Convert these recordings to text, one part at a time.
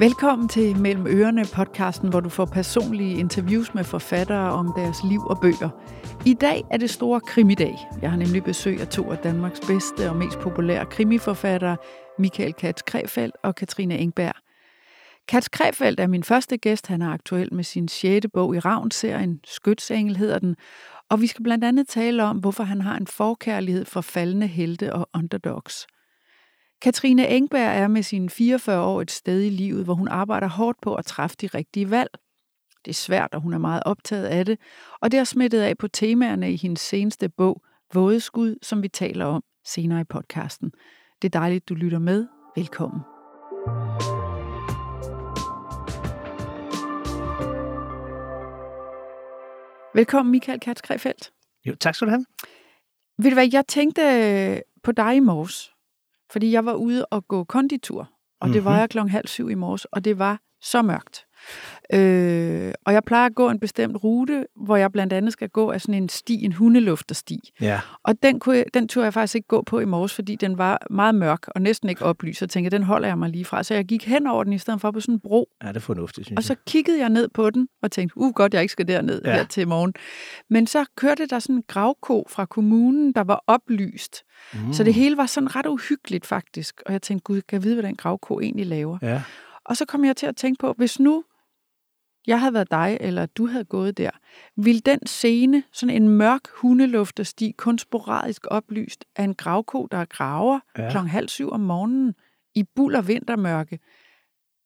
Velkommen til Mellem Ørerne podcasten, hvor du får personlige interviews med forfattere om deres liv og bøger. I dag er det store krimidag. Jeg har nemlig besøg af to af Danmarks bedste og mest populære krimiforfattere, Michael Katz Krefeldt og Katrine Engberg. Katz Krefeldt er min første gæst. Han er aktuel med sin sjette bog i Ravn-serien, Skytsengel hedder den. Og vi skal blandt andet tale om, hvorfor han har en forkærlighed for faldende helte og underdogs – Katrine Engberg er med sine 44 år et sted i livet, hvor hun arbejder hårdt på at træffe de rigtige valg. Det er svært, og hun er meget optaget af det, og det har smittet af på temaerne i hendes seneste bog, Vådeskud, som vi taler om senere i podcasten. Det er dejligt, du lytter med. Velkommen. Velkommen, Michael Katz Jo, tak skal du have. Ved du hvad, jeg tænkte på dig i morges, fordi jeg var ude og gå konditur, og mm-hmm. det var mhm. jeg klokken halv syv i morges, og det var så mørkt. Øh, og jeg plejer at gå en bestemt rute, hvor jeg blandt andet skal gå af sådan en sti, en hundeluftersti. Ja. Og den, kunne jeg, den turde jeg faktisk ikke gå på i morges, fordi den var meget mørk og næsten ikke oplyst. Jeg tænkte, den holder jeg mig lige fra. Så jeg gik hen over den i stedet for på sådan en bro. Ja, det er fornuftigt, synes Og så kiggede jeg ned på den og tænkte, uh, godt, jeg ikke skal derned ja. her til morgen. Men så kørte der sådan en gravko fra kommunen, der var oplyst. Mm. Så det hele var sådan ret uhyggeligt faktisk. Og jeg tænkte, gud, kan jeg vide, hvad den gravko egentlig laver? Ja. Og så kom jeg til at tænke på, hvis nu jeg havde været dig, eller du havde gået der, vil den scene, sådan en mørk hundeluftersti, kun sporadisk oplyst af en gravko, der graver ja. klokken halv syv om morgenen i buld og vintermørke,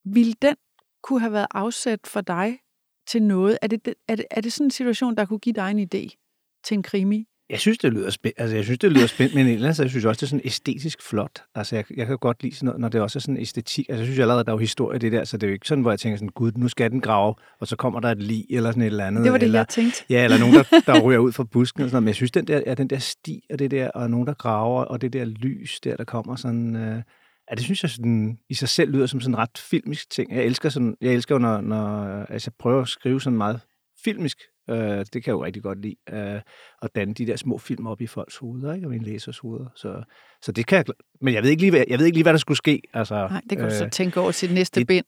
vil den kunne have været afsat for dig til noget? Er det, er det, er det sådan en situation, der kunne give dig en idé til en krimi? Jeg synes, det lyder spændt. Altså, jeg synes, det lyder spændt, men ellers jeg synes også, det er sådan æstetisk flot. Altså, jeg, jeg kan godt lide sådan noget, når det også er sådan æstetik. Altså, jeg synes jeg allerede, der er jo historie i det der, så det er jo ikke sådan, hvor jeg tænker sådan, gud, nu skal den grave, og så kommer der et lig eller sådan et eller andet. Det var det, eller, jeg tænkte. Ja, eller nogen, der, der ryger ud fra busken og sådan noget. Men jeg synes, den der, ja, den der sti og det der, og nogen, der graver, og det der lys der, der kommer sådan... Øh, Ja, det synes jeg sådan, i sig selv lyder som sådan en ret filmisk ting. Jeg elsker, sådan, jeg elsker når, når altså, jeg prøver at skrive sådan meget filmisk Øh, det kan jeg jo rigtig godt lide, øh, at danne de der små film op i folks hoveder, ikke? og mine læsers hoveder. Så, så det kan jeg, men jeg ved, ikke lige, hvad, jeg ved ikke lige, hvad der skulle ske. Altså, Nej, det kan du øh, så tænke over til næste det, bind.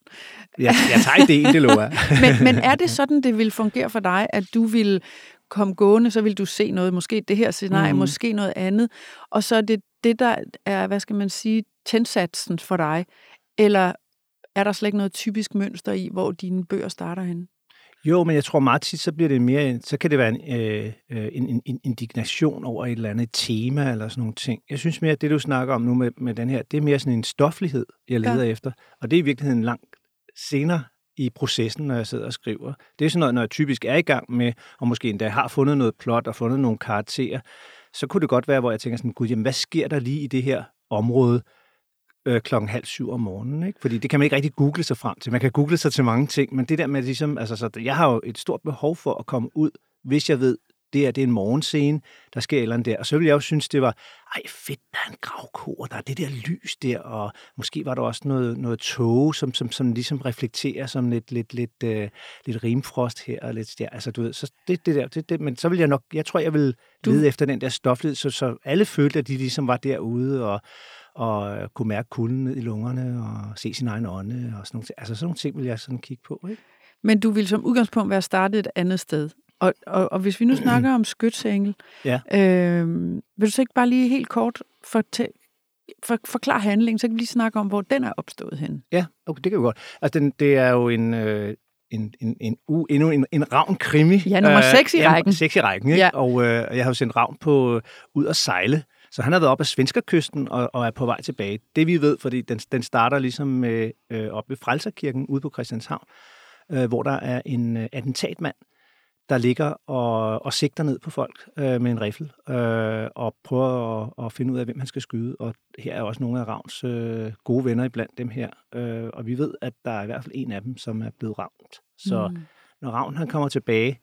Ja, jeg tager idéen, det lover men, men er det sådan, det vil fungere for dig, at du vil komme gående, så vil du se noget, måske det her scenarie, mm. måske noget andet, og så er det det, der er, hvad skal man sige, tændsatsen for dig, eller er der slet ikke noget typisk mønster i, hvor dine bøger starter hen? Jo, men jeg tror meget tit, så bliver det mere, så kan det være en, øh, øh, en, en, en indignation over et eller andet tema eller sådan nogle ting. Jeg synes mere, at det du snakker om nu med, med den her, det er mere sådan en stoflighed, jeg leder ja. efter. Og det er i virkeligheden langt senere i processen, når jeg sidder og skriver. Det er sådan noget, når jeg typisk er i gang med, og måske endda har fundet noget plot og fundet nogle karakterer, så kunne det godt være, hvor jeg tænker sådan, gud, jamen, hvad sker der lige i det her område? Øh, klokken halv syv om morgenen. Ikke? Fordi det kan man ikke rigtig google sig frem til. Man kan google sig til mange ting, men det der med ligesom, altså, så jeg har jo et stort behov for at komme ud, hvis jeg ved, det er, det er en morgenscene, der sker eller andet der. Og så ville jeg jo synes, det var, ej fedt, der er en gravko, og der er det der lys der, og måske var der også noget, noget tog, som, som, som ligesom reflekterer som lidt, lidt, lidt, uh, lidt rimfrost her, og lidt der. Altså, du ved, så det, det der, det, det, men så vil jeg nok, jeg tror, jeg vil lede du... efter den der stoflighed, så, så alle følte, at de ligesom var derude, og, og øh, kunne mærke kulden ned i lungerne og se sin egen ånde og sådan nogle ting. Altså sådan nogle ting vil jeg sådan kigge på. Ikke? Men du vil som udgangspunkt være startet et andet sted. Og, og, og hvis vi nu snakker om skytsengel, ja. øh, vil du så ikke bare lige helt kort fortælle, for, forklare handlingen, så kan vi lige snakke om, hvor den er opstået hen. Ja, okay, det kan vi godt. Altså, den, det er jo en, øh, en, en, en, uh, endnu en, en ravn krimi. Ja, nummer 6 uh, i rækken. Ja, 6 i rækken, ikke? Ja. Og øh, jeg har jo sendt ravn på uh, ud at sejle så han har været op ad Svenskerkysten og, og er på vej tilbage. Det vi ved, fordi den, den starter ligesom med, øh, op ved Frelserkirken ude på Christianshavn, øh, hvor der er en øh, attentatmand, der ligger og, og sigter ned på folk øh, med en riffel øh, og prøver at, at finde ud af, hvem han skal skyde. Og her er også nogle af Ravns øh, gode venner iblandt dem her. Øh, og vi ved, at der er i hvert fald en af dem, som er blevet ravnt. Så mm. når Ravn han kommer tilbage,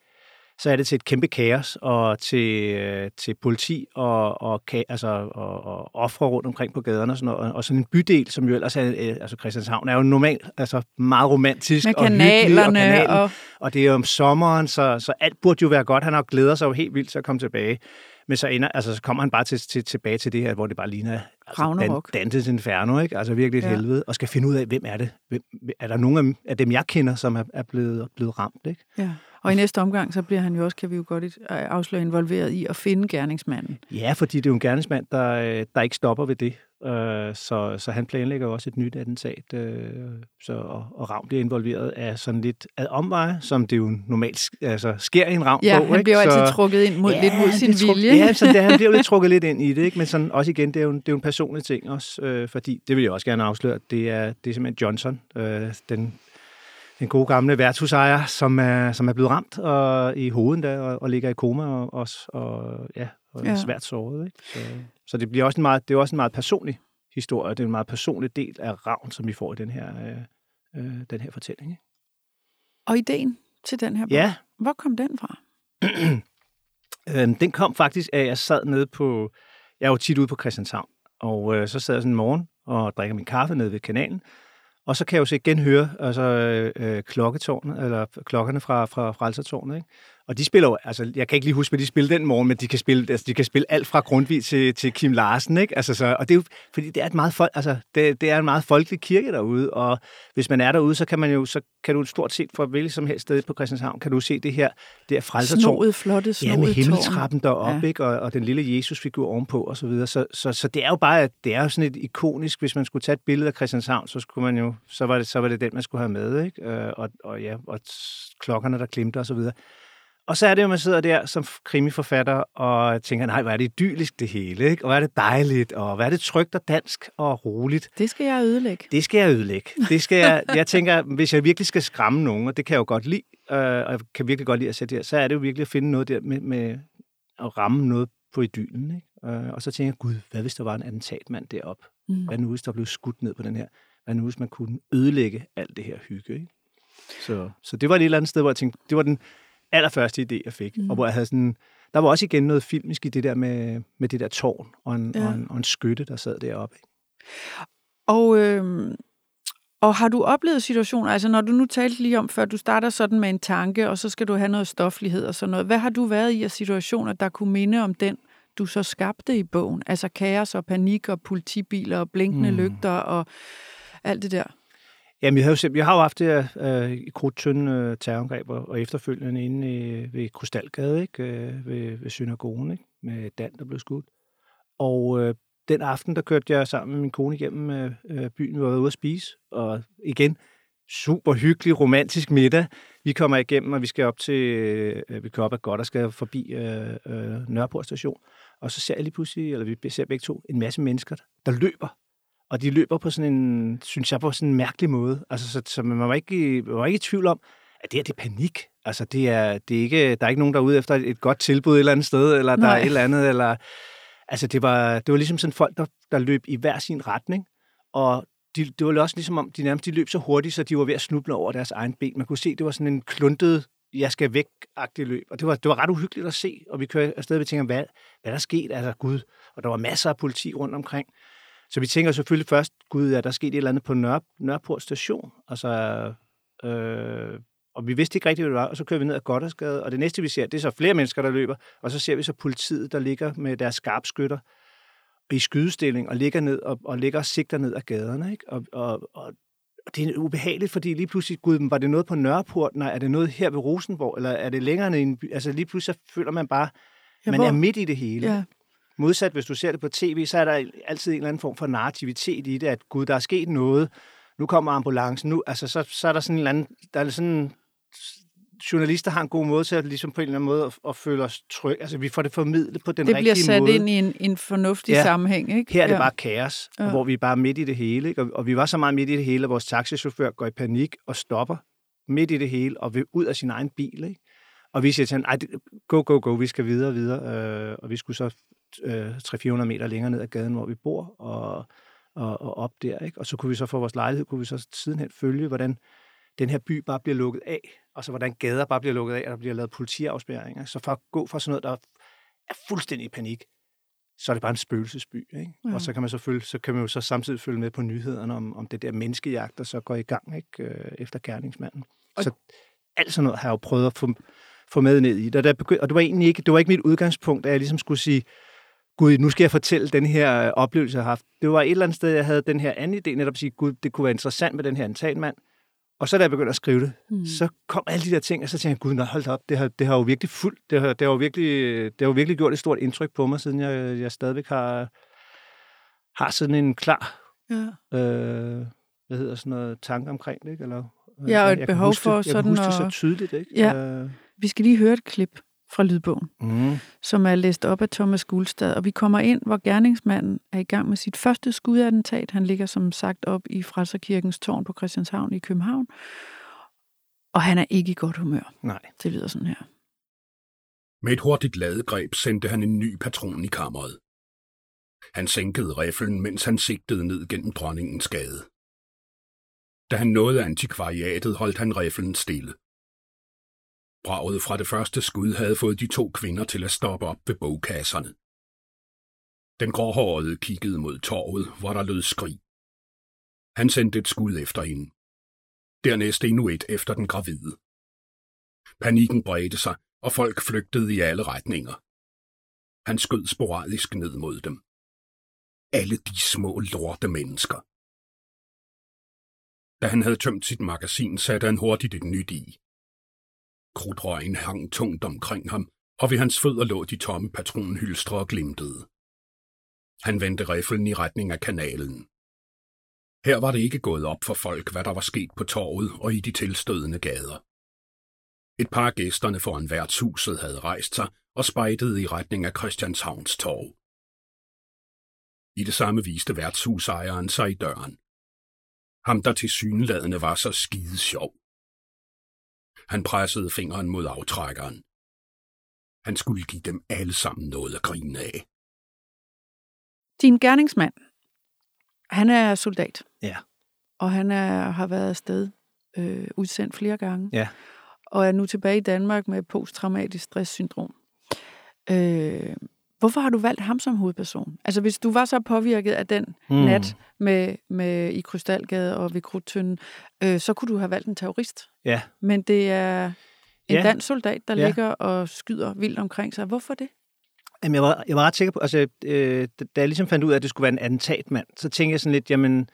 så er det til et kæmpe kaos og til, øh, til politi og, og, altså, og, og ofre rundt omkring på gaderne og sådan noget. Og sådan en bydel, som jo ellers er, øh, altså Christianshavn er jo normalt altså meget romantisk Med og kanalerne og, kanalen, og... og det er jo om sommeren, så, så alt burde jo være godt. Han har glæder sig jo helt vildt til at komme tilbage. Men så, ender, altså, så kommer han bare til, til, tilbage til det her, hvor det bare ligner altså, Ragnarok. Dan, Dantes Inferno, ikke? Altså virkelig et ja. helvede, og skal finde ud af, hvem er det? Hvem, er der nogen af, af dem, jeg kender, som er, er blevet, blevet ramt, ikke? Ja. Og i næste omgang, så bliver han jo også, kan vi jo godt afsløre, involveret i at finde gerningsmanden. Ja, fordi det er jo en gerningsmand, der, øh, der ikke stopper ved det. Øh, Så, så han planlægger jo også et nyt attentat, øh, så, og, og Ravn bliver involveret af sådan lidt ad omveje, som det jo normalt altså, sker i en Ravn Ja, bog, han bliver jo Så- altid trukket ind mod, lidt mod sin truk- vilje. Ja, så det, han bliver jo lidt trukket lidt ind i det, ikke? men sådan, også igen, det er, jo en, det er jo en personlig ting også, øh, fordi, det vil jeg også gerne afsløre, det er, det er simpelthen Johnson, øh, den, den gode gamle værtshusejer, som er, som er blevet ramt og, i hovedet da, og, og ligger i koma og, og, og, ja, og Ja. ja. svært såret. Ikke? Så, så det, bliver også en meget, det er også en meget personlig historie, det er en meget personlig del af Ravn, som vi får i den her, øh, øh, den her fortælling. Ikke? Og ideen til den her bog, Ja, hvor kom den fra? Øhm, den kom faktisk af, at jeg sad nede på... Jeg er jo tit ude på Christianshavn, og øh, så sad jeg sådan en morgen og drikker min kaffe nede ved kanalen, og så kan jeg jo så igen høre altså, øh, øh klokketårnet, eller klokkerne fra, fra Frelsertårnet, ikke? Og de spiller jo, altså jeg kan ikke lige huske, hvad de spiller den morgen, men de kan spille, altså, de kan spille alt fra Grundtvig til, til Kim Larsen, ikke? Altså, så, og det er jo, fordi det er, et meget folk, altså, det, det er en meget folkelig kirke derude, og hvis man er derude, så kan man jo, så kan du stort set fra hvilket som helst sted på Christianshavn, kan du se det her, det er Frelsertårn, Snoet, flotte Ja, snoet med himmeltrappen deroppe, Ja. ja. ikke? Og, og den lille Jesus-figur ovenpå, og så videre. Så, så, så det er jo bare, at det er jo sådan et ikonisk, hvis man skulle tage et billede af Christianshavn, så skulle man jo, så var det, så var det den, man skulle have med, ikke? Øh, Og, og ja, og klokkerne, der klimter og så videre. Og så er det jo, man sidder der som krimiforfatter og tænker, nej, hvor er det idyllisk det hele, ikke? Og hvor er det dejligt, og hvor er det trygt og dansk og roligt. Det skal jeg ødelægge. Det skal jeg ødelægge. Det skal jeg, jeg tænker, hvis jeg virkelig skal skræmme nogen, og det kan jeg jo godt lide, øh, og jeg kan virkelig godt lide at sætte her, så er det jo virkelig at finde noget der med, med at ramme noget på idyllen. Ikke? Øh, og så tænker jeg, gud, hvad hvis der var en attentatmand deroppe? Mm. Hvad nu, hvis der blev skudt ned på den her? Hvad nu, hvis man kunne ødelægge alt det her hygge? Ikke? Så, så det var et eller andet sted, hvor jeg tænkte, det var den allerførste idé, jeg fik. Mm. Og hvor jeg havde sådan, der var også igen noget filmisk i det der med, med det der tårn og en, Ja. og en, og en skytte, der sad deroppe. Og, øh, og har du oplevet situationer, altså når du nu talte lige om, før du starter sådan med en tanke, og så skal du have noget stoflighed og sådan noget. Hvad har du været i af situationer, der kunne minde om den, du så skabte i bogen? Altså kaos og panik og politibiler og blinkende. Mm. lygter og alt det der. Jamen, jeg har jo, selv- jeg har jo haft det her øh, i krudtønde øh, terrorangreb, og, og efterfølgende inde øh, ved Krystalgade, ikke? Øh, ved, ved synagogen, ikke? med Dan, der blev skudt. Og øh, den aften, der kørte jeg sammen med min kone igennem øh, øh byen, vi var ude at spise, og igen, super hyggelig, romantisk middag. Vi kommer igennem, og vi skal op til, øh, øh vi kører op ad godt og skal forbi øh, øh, Nørreport station. Og så ser jeg lige pludselig, eller vi ser begge to, en masse mennesker, der løber og de løber på sådan en, synes jeg, på sådan en mærkelig måde. Altså, så, så man, var ikke, man var ikke i tvivl om, at det her, det er panik. Altså, det er, det er ikke, der er ikke nogen, der er ude efter et, godt tilbud et eller andet sted, eller der Nej. er et eller andet, eller... Altså, det var, det var ligesom sådan folk, der, der løb i hver sin retning, og de, det var også ligesom om, de nærmest de løb så hurtigt, så de var ved at snuble over deres egen ben. Man kunne se, det var sådan en kluntet, jeg skal væk-agtig løb. Og det var, det var ret uhyggeligt at se, og vi kører afsted, og vi tænker, hvad, hvad der skete? Altså, gud. Og der var masser af politi rundt omkring. Så vi tænker selvfølgelig først, gud, er der sket et eller andet på Nør, Nørreport station? Altså, øh, og vi vidste ikke rigtigt, hvad det var, og så kører vi ned ad Goddersgade, og det næste, vi ser, det er så flere mennesker, der løber, og så ser vi så politiet, der ligger med deres skarpskytter i skydestilling, og ligger ned og, og ligger og sigter ned ad gaderne, ikke? Og, og, og, og det er ubehageligt, fordi lige pludselig, gud, var det noget på Nørreport? Nej, er det noget her ved Rosenborg? Eller er det længere i en by? Altså lige pludselig så føler man bare, Ja, man hvor- er midt i det hele. Ja. Modsat, hvis du ser det på tv, så er der altid en eller anden form for narrativitet i det, at gud, der er sket noget, nu kommer ambulancen, nu, altså så, så er der sådan en eller anden, der er sådan, journalister har en god måde til at ligesom på en eller anden måde at, at føle os trygge. Altså vi får det formidlet på den Det rigtige bliver sat måde. ind i en, en fornuftig Ja. sammenhæng, ikke? Her er det ja. bare kaos, Ja. hvor vi er bare midt i det hele. Ikke? Og, og vi var så meget midt i det hele, at vores taxichauffør går i panik og stopper midt i det hele og vil ud af sin egen bil. Ikke? Og vi siger til ham, det- go, go, go, vi skal videre, videre. Øh, og vi skulle så øh, 300-400 meter længere ned ad gaden, hvor vi bor, og, og, og op der. Ikke? Og så kunne vi så få vores lejlighed, kunne vi så sidenhen følge, hvordan den her by bare bliver lukket af, og så hvordan gader bare bliver lukket af, og der bliver lavet politiafspærringer. Så for at gå fra sådan noget, der er fuldstændig panik, så er det bare en spøgelsesby. Ikke? Ja. Og så kan, man så, følge, så kan man jo så samtidig følge med på nyhederne om, om det der menneskejagt, der så går i gang ikke? Øh, efter gerningsmanden. Og- Så alt sådan noget har jeg jo prøvet at få, få med ned i. Og, der begy- og det var egentlig ikke, det var ikke mit udgangspunkt, at jeg ligesom skulle sige, gud, nu skal jeg fortælle den her øh, oplevelse, jeg har haft. Det var et eller andet sted, jeg havde den her anden idé, netop at sige, gud, det kunne være interessant med den her antagenmand. Og så da jeg begyndte at skrive det, mm. så kom alle de der ting, og så tænkte jeg, gud, nej, hold op, det har, det har jo virkelig fuldt, det har, det har jo virkelig, det har jo virkelig gjort et stort indtryk på mig, siden jeg, jeg stadigvæk har, har sådan en klar, ja. øh, hvad hedder sådan noget, tanke omkring det, ikke? Eller, ja, og et behov for det, sådan Jeg huske det så tydeligt, ikke? Ja. Øh. Vi skal lige høre et klip fra lydbogen, mm. som er læst op af Thomas Guldstad. Og vi kommer ind, hvor gerningsmanden er i gang med sit første skudattentat. Han ligger som sagt op i Frelserkirkens tårn på Christianshavn i København. Og han er ikke i godt humør. Nej. Det lyder sådan her. Med et hurtigt ladegreb sendte han en ny patron i kammeret. Han sænkede riflen, mens han sigtede ned gennem dronningens gade. Da han nåede antikvariatet, holdt han riflen stille. Braget fra det første skud havde fået de to kvinder til at stoppe op ved bogkasserne. Den gråhårede kiggede mod torvet, hvor der lød skrig. Han sendte et skud efter hende. Dernæst endnu et efter den gravide. Panikken bredte sig, og folk flygtede i alle retninger. Han skød sporadisk ned mod dem. Alle de små lorte mennesker. Da han havde tømt sit magasin, satte han hurtigt et nyt i. Krudtrøgen hang tungt omkring ham, og ved hans fødder lå de tomme patronhylstre og glimtede. Han vendte riflen i retning af kanalen. Her var det ikke gået op for folk, hvad der var sket på torvet og i de tilstødende gader. Et par af gæsterne foran værtshuset havde rejst sig og spejtede i retning af Christianshavns torv. I det samme viste værtshusejeren sig i døren. Ham, der til syneladende var så skide sjov. Han pressede fingeren mod aftrækkeren. Han skulle give dem alle sammen noget at grine af. Din gerningsmand, han er soldat. Ja. Og han er, har været afsted øh, udsendt flere gange. Ja. Og er nu tilbage i Danmark med posttraumatisk stresssyndrom. Øh, Hvorfor har du valgt ham som hovedperson? Altså, hvis du var så påvirket af den mm. nat med, med i Krystalgade og ved Krudtønden, øh, så kunne du have valgt en terrorist. Ja. Men det er en ja. dansk soldat, der ja. ligger og skyder vildt omkring sig. Hvorfor det? Jamen, jeg var, jeg var ret sikker på, altså, øh, da jeg ligesom fandt ud af, at det skulle være en attentatmand, så tænkte jeg sådan lidt, jamen,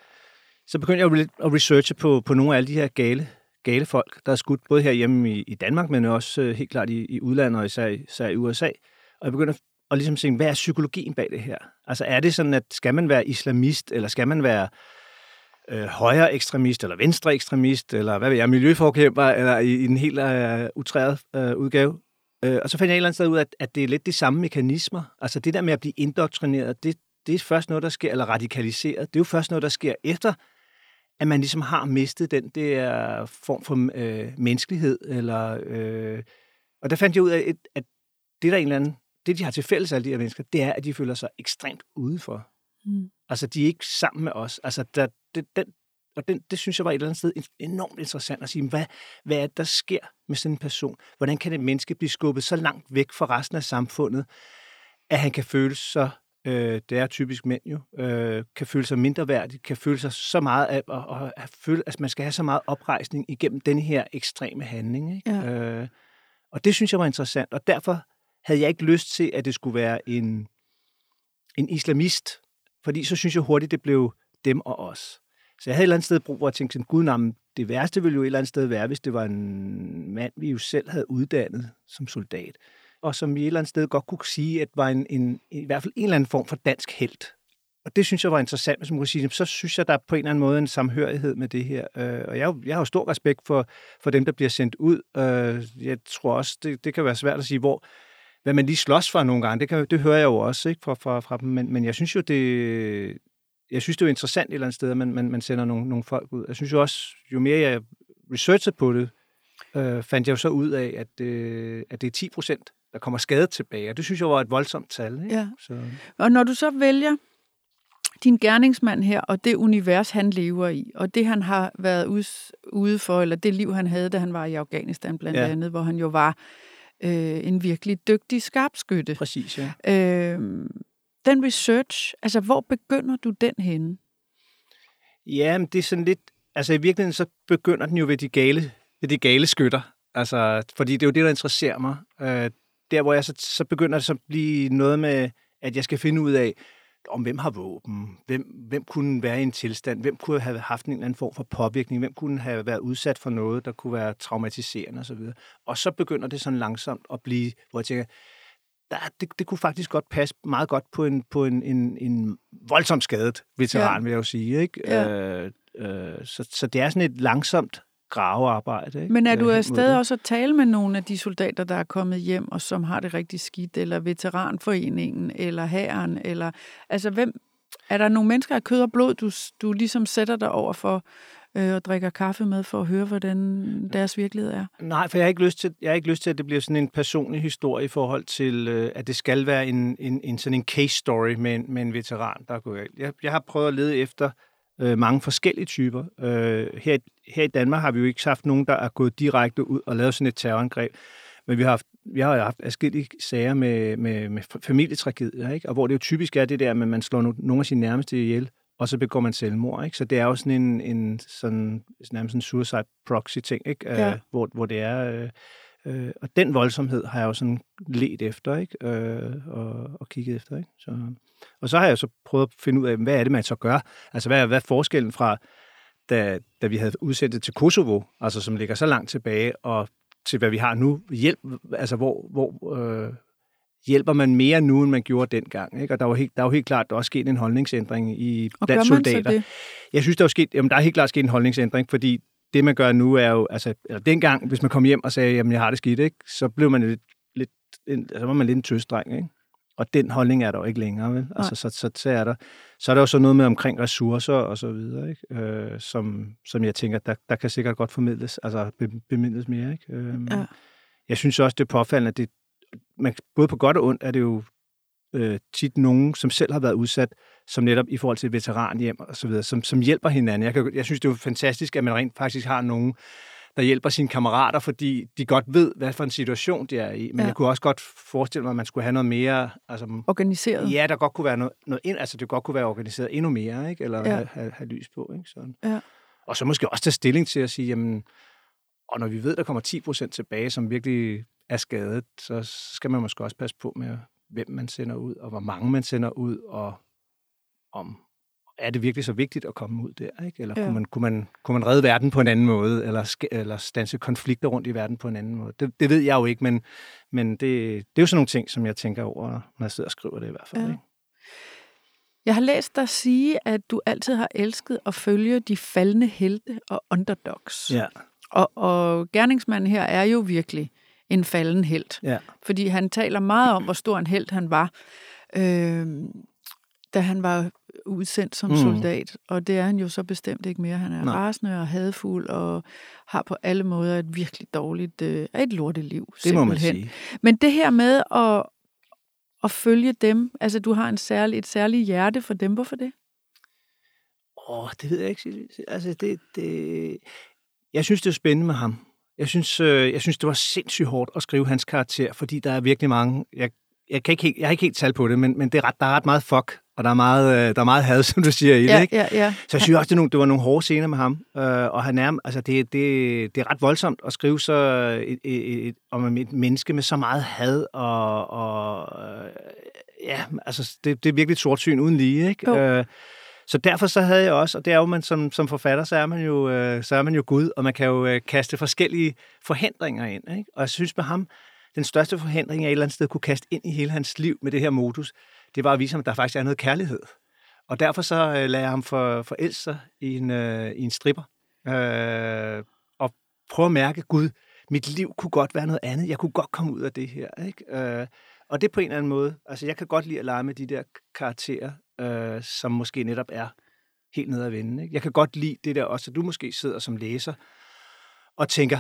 så begyndte jeg at, at researche på, på nogle af alle de her gale, gale folk, der er skudt både herhjemme i, i Danmark, men også øh, helt klart i, i udlandet, og især, især i USA. Og jeg begyndte og ligesom se, hvad er psykologien bag det her? Altså er det sådan, at skal man være islamist, eller skal man være øh, højre ekstremist, eller venstre ekstremist, eller hvad ved jeg, miljøforkæmper, eller i, i en helt øh, utræret øh, udgave? Øh, og så fandt jeg et eller andet sted ud af, at, at det er lidt de samme mekanismer. Altså det der med at blive indoktrineret, det, det er først noget, der sker, eller radikaliseret, det er jo først noget, der sker efter, at man ligesom har mistet den der form for øh, menneskelighed, eller... Øh, og der fandt jeg ud af, at, at det er der en eller anden det, de har til fælles, alle de her mennesker, det er, at de føler sig ekstremt udenfor. Mm. Altså, de er ikke sammen med os. Altså, der, det, den, og den, det synes jeg var et eller andet sted enormt interessant at sige, hvad, hvad er det, der sker med sådan en person? Hvordan kan et menneske blive skubbet så langt væk fra resten af samfundet, at han kan føle sig, øh, det er typisk mænd jo, øh, kan føle sig mindre værdig, kan føle sig så meget af, og, og føle, at man skal have så meget oprejsning igennem den her ekstreme handling. Ikke? Ja. Øh, og det synes jeg var interessant, og derfor havde jeg ikke lyst til, at det skulle være en, en islamist, fordi så synes jeg hurtigt, det blev dem og os. Så jeg havde et eller andet sted brug for at tænke sådan, gud, nej, det værste ville jo et eller andet sted være, hvis det var en mand, vi jo selv havde uddannet som soldat, og som vi et eller andet sted godt kunne sige, at var en, en, i hvert fald en eller anden form for dansk held. Og det synes jeg var interessant, hvis man kunne sige, så synes jeg, der er på en eller anden måde en samhørighed med det her. Øh, og jeg, jeg har jo stor respekt for, for dem, der bliver sendt ud. Øh, jeg tror også, det, det kan være svært at sige, hvor, hvad man lige slås for nogle gange, det, kan, det hører jeg jo også ikke fra, fra, fra dem, men, men jeg synes jo, det, jeg synes, det er interessant et eller andet sted, at man, man, man sender nogle, nogle folk ud. Jeg synes jo også, jo mere jeg researcher på det, øh, fandt jeg jo så ud af, at, øh, at det er 10 procent, der kommer skadet tilbage, og det synes jeg var et voldsomt tal. Ikke? Ja. Så. Og når du så vælger din gerningsmand her, og det univers, han lever i, og det, han har været ude for, eller det liv, han havde, da han var i Afghanistan blandt ja. andet, hvor han jo var øh, en virkelig dygtig skarpskytte. Præcis, ja. Øh, den research, altså hvor begynder du den henne? Ja, men det er sådan lidt, altså i virkeligheden så begynder den jo ved de gale, ved de gale skytter. Altså, fordi det er jo det, der interesserer mig. Øh, der, hvor jeg så, så begynder det så at blive noget med, at jeg skal finde ud af, om hvem har våben, hvem, hvem kunne være i en tilstand, hvem kunne have haft en eller anden form for påvirkning, hvem kunne have været udsat for noget, der kunne være traumatiserende osv. Og så begynder det sådan langsomt at blive, hvor jeg tænker, der, det, det kunne faktisk godt passe meget godt på en, på en, en, en voldsomt skadet veteran, ja. vil jeg jo sige. Ikke? Ja. Øh, øh, så, så det er sådan et langsomt gravearbejde. Ikke? Men er du afsted også at tale med nogle af de soldater, der er kommet hjem, og som har det rigtig skidt, eller veteranforeningen, eller hæren, eller... Altså, hvem... Er der nogle mennesker af kød og blod, du, du ligesom sætter dig over for, øh, og drikker kaffe med for at høre, hvordan deres virkelighed er? Nej, for jeg har ikke lyst til, jeg har ikke lyst til at det bliver sådan en personlig historie i forhold til, øh, at det skal være en, en, en sådan en case story med en, med en veteran, der er gået jeg, jeg har prøvet at lede efter øh, mange forskellige typer. Øh, her, her i Danmark har vi jo ikke haft nogen, der er gået direkte ud og lavet sådan et terrorangreb. Men vi har haft, vi har haft forskellige sager med, med, med familietragedier, ikke? og hvor det jo typisk er det der, at man slår nogle af sine nærmeste ihjel, og så begår man selvmord. Ikke? Så det er jo sådan en, en sådan, nærmest en suicide proxy ting, ikke? Ja. Uh, hvor, hvor det er... Øh, øh, og den voldsomhed har jeg jo sådan let efter, ikke? Øh, og, og kigget efter, ikke? Så, og så har jeg så prøvet at finde ud af, hvad er det, man så gør? Altså, hvad er, hvad er forskellen fra, da, da vi havde udsendt til Kosovo, altså som ligger så langt tilbage, og til hvad vi har nu, hjælp, altså hvor, hvor øh, hjælper man mere nu, end man gjorde dengang. Ikke? Og der er, jo helt, der er jo helt klart, der er også sket en holdningsændring i og blandt soldater. Det? Jeg synes, der er, sket, jamen, der er helt klart sket en holdningsændring, fordi det, man gør nu, er jo, altså, eller dengang, hvis man kom hjem og sagde, jamen, jeg har det skidt, ikke? så blev man lidt, lidt en, altså, var man lidt en tøsdreng, ikke? Og den holdning er der jo ikke længere, vel? Altså, så, så, så, er der, så er der jo så noget med omkring ressourcer og så videre, ikke? Øh, som, som jeg tænker, der, der kan sikkert godt formidles, altså bemidles mere, ikke? Øh, ja. Jeg synes også, det er påfaldende, at det, man, både på godt og ondt er det jo øh, tit nogen, som selv har været udsat, som netop i forhold til veteranhjem og så videre, som, som hjælper hinanden. Jeg, kan, jeg synes, det er jo fantastisk, at man rent faktisk har nogen, der hjælper sine kammerater, fordi de godt ved, hvad for en situation de er i. Men ja. jeg kunne også godt forestille mig, at man skulle have noget mere... Altså, organiseret? Ja, der godt kunne være noget, noget ind, altså det godt kunne være organiseret endnu mere, ikke? eller ja. have, have, have lys på. Ikke? Sådan. Ja. Og så måske også tage stilling til at sige, jamen, og når vi ved, der kommer 10 procent tilbage, som virkelig er skadet, så skal man måske også passe på med, hvem man sender ud, og hvor mange man sender ud, og om er det virkelig så vigtigt at komme ud der, ikke? Eller ja. kunne, man, kunne, man, kunne man redde verden på en anden måde, eller, eller stanse konflikter rundt i verden på en anden måde? Det, det ved jeg jo ikke, men, men det, det er jo sådan nogle ting, som jeg tænker over, når jeg sidder og skriver det i hvert fald. Ja. Ikke? Jeg har læst dig sige, at du altid har elsket at følge de faldende helte og underdogs. Ja. Og, og gerningsmanden her er jo virkelig en falden helt. Ja. Fordi han taler meget om, hvor stor en helt han var, øh, da han var udsendt som mm. soldat. Og det er han jo så bestemt ikke mere. Han er Nej. rasende og hadfuld og har på alle måder et virkelig dårligt, øh, et lorteliv. Det simpelthen. må man sige. Men det her med at, at følge dem, altså du har en særlig, et særligt hjerte for dem. Hvorfor det? Åh, oh, det ved jeg ikke. Altså, det, det... Jeg synes, det er spændende med ham. Jeg synes, øh, jeg synes, det var sindssygt hårdt at skrive hans karakter, fordi der er virkelig mange... Jeg, jeg, kan ikke helt, jeg har ikke helt talt på det, men, men det er ret, der er ret meget fuck, og der er meget, øh, der er meget had, som du siger i det, ja, ikke? Ja, ja. Så jeg synes også, det, nogle, det var nogle hårde scener med ham, øh, og han er, altså det, det, det er ret voldsomt at skrive så et, et, et, om et menneske med så meget had, og, og øh, ja, altså det, det er virkelig et sort syn uden lige, ikke? Øh, så derfor så havde jeg også, og det er jo man som, som forfatter, så er man jo, øh, så er man jo Gud, og man kan jo øh, kaste forskellige forhindringer ind. Ikke? Og jeg synes med ham, den største forhindring, jeg et eller andet sted kunne kaste ind i hele hans liv med det her modus, det var at vise ham, at der faktisk er noget kærlighed. Og derfor så øh, lader jeg ham for, forelske sig i en, øh, i en stripper. Øh, og prøve at mærke, Gud, mit liv kunne godt være noget andet. Jeg kunne godt komme ud af det her. Ikke? Øh, og det på en eller anden måde. Altså, jeg kan godt lide at lege med de der karakterer, øh, som måske netop er helt nede af vende. Ikke? Jeg kan godt lide det der også, at du måske sidder som læser og tænker,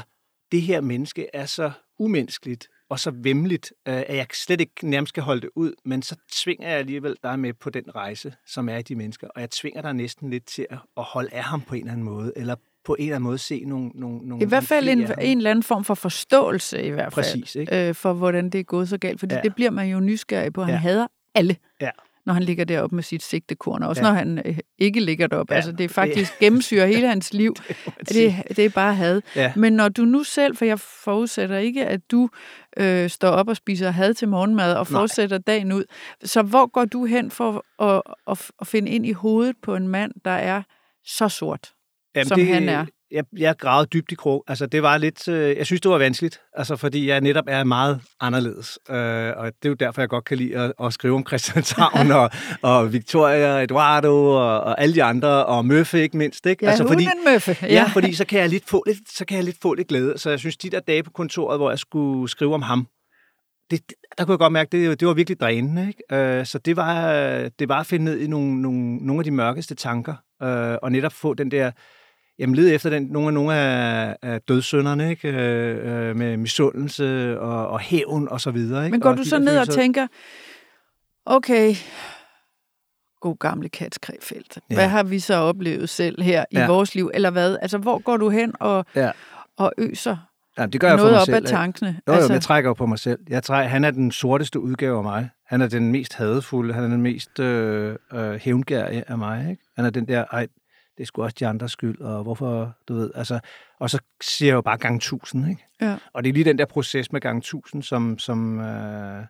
det her menneske er så umenneskeligt og så vemmeligt, øh, at jeg slet ikke nærmest kan holde det ud, men så tvinger jeg alligevel dig med på den rejse, som er i de mennesker, og jeg tvinger dig næsten lidt til at holde af ham på en eller anden måde, eller på en eller anden måde se nogle... nogle, nogle I hvert fald en, en eller anden form for forståelse i hvert fald, Præcis, ikke? Øh, for hvordan det er gået så galt, fordi ja. det bliver man jo nysgerrig på. Han ja. hader alle. Ja når han ligger deroppe med sit sigtekorn, også Ja. når han øh, ikke ligger deroppe. Ja, Altså, det er faktisk gennemsyrer hele hans liv. det, Det, det er bare had. Ja. Men når du nu selv, for jeg forudsætter ikke, at du øh, står op og spiser had til morgenmad og Nej. fortsætter dagen ud. Så hvor går du hen for at, at, at finde ind i hovedet på en mand, der er så sort, Jamen, som han er? Jeg, jeg gravede dybt i krog. Altså, det var lidt... Øh, jeg synes, det var vanskeligt, altså, fordi jeg netop er meget anderledes. Øh, og det er jo derfor, jeg godt kan lide at, at skrive om Christianshavn og, og Victoria, Eduardo og, og alle de andre, og Møffe ikke mindst. Ikke? Ja, altså, fordi, en møffe. ja. ja, fordi så kan, jeg lidt få lidt, så kan jeg lidt få lidt glæde. Så jeg synes, de der dage på kontoret, hvor jeg skulle skrive om ham, det, der kunne jeg godt mærke, det, det var virkelig drænende. Ikke? Øh, så det var, det var at finde ned i nogle, nogle, nogle af de mørkeste tanker, øh, og netop få den der Jamen, lede efter den, nogle af, nogle af, af dødssynderne, ikke? Øh, øh, med misundelse og, og hævn og så videre. Ikke? Men går og du så ned og tænker, okay, god gamle katskræfelt. Ja. Hvad har vi så oplevet selv her i Ja. vores liv, eller hvad? Altså, hvor går du hen og, Ja. og øser Jamen, det gør jeg for noget mig op selv. af tankene? Jo, jo, altså, jeg trækker jo på mig selv. Jeg trækker, han er den sorteste udgave af mig. Han er den mest hadefulde. Han er den mest øh, øh, hævngærige af mig. Ikke? Han er den der, ej, det er sgu også de andres skyld, og hvorfor, du ved, altså, og så siger jeg jo bare gang tusind, ikke? Ja. Og det er lige den der proces med gang tusind, som, som, øh,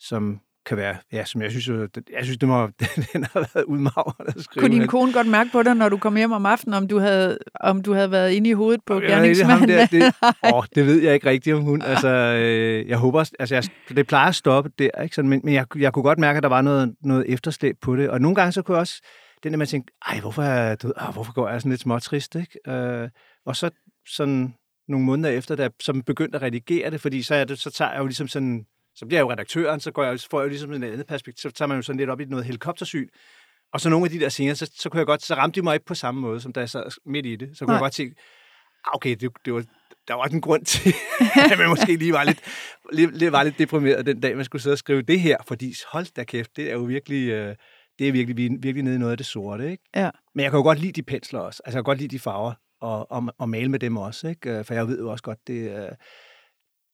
som kan være, ja, som jeg synes, jo, det- jeg synes, det må, den har været udmagrende at skrive. Kunne din kone godt mærke på dig, når du kom hjem om aftenen, om du havde, om du havde været inde i hovedet på det, er gerningsmanden? der, det, åh, det ved jeg ikke rigtigt om hun. Altså, øh, jeg håber, altså, jeg, det plejer at stoppe der, ikke? Sådan, men, men jeg, jeg kunne godt mærke, at der var noget, noget efterslæb på det. Og nogle gange så kunne jeg også, den der man tænkte, ej, hvorfor, er, du, ah, hvorfor går jeg sådan lidt småtrist, ikke? Øh, og så sådan nogle måneder efter, da jeg så begyndte at redigere det, fordi så, er det, så tager jeg jo ligesom sådan, så bliver jeg jo redaktøren, så går jeg, får jeg jo ligesom en andet perspektiv, så tager man jo sådan lidt op i noget helikoptersyn. Og så nogle af de der scener, så, så kunne jeg godt, så ramte de mig ikke på samme måde, som da jeg sad midt i det. Så kunne Nej. jeg godt tænke, ah, okay, det, det var, der var en grund til, at man måske lige var lidt, lidt, lidt, var lidt deprimeret den dag, man skulle sidde og skrive det her, fordi hold da kæft, det er jo virkelig, øh, det er virkelig, vi virkelig nede i noget af det sorte, ikke? Ja. Men jeg kan jo godt lide de pensler også, altså jeg kan godt lide de farver, og, og, og male med dem også, ikke? Øh, For jeg ved jo også godt, det, øh,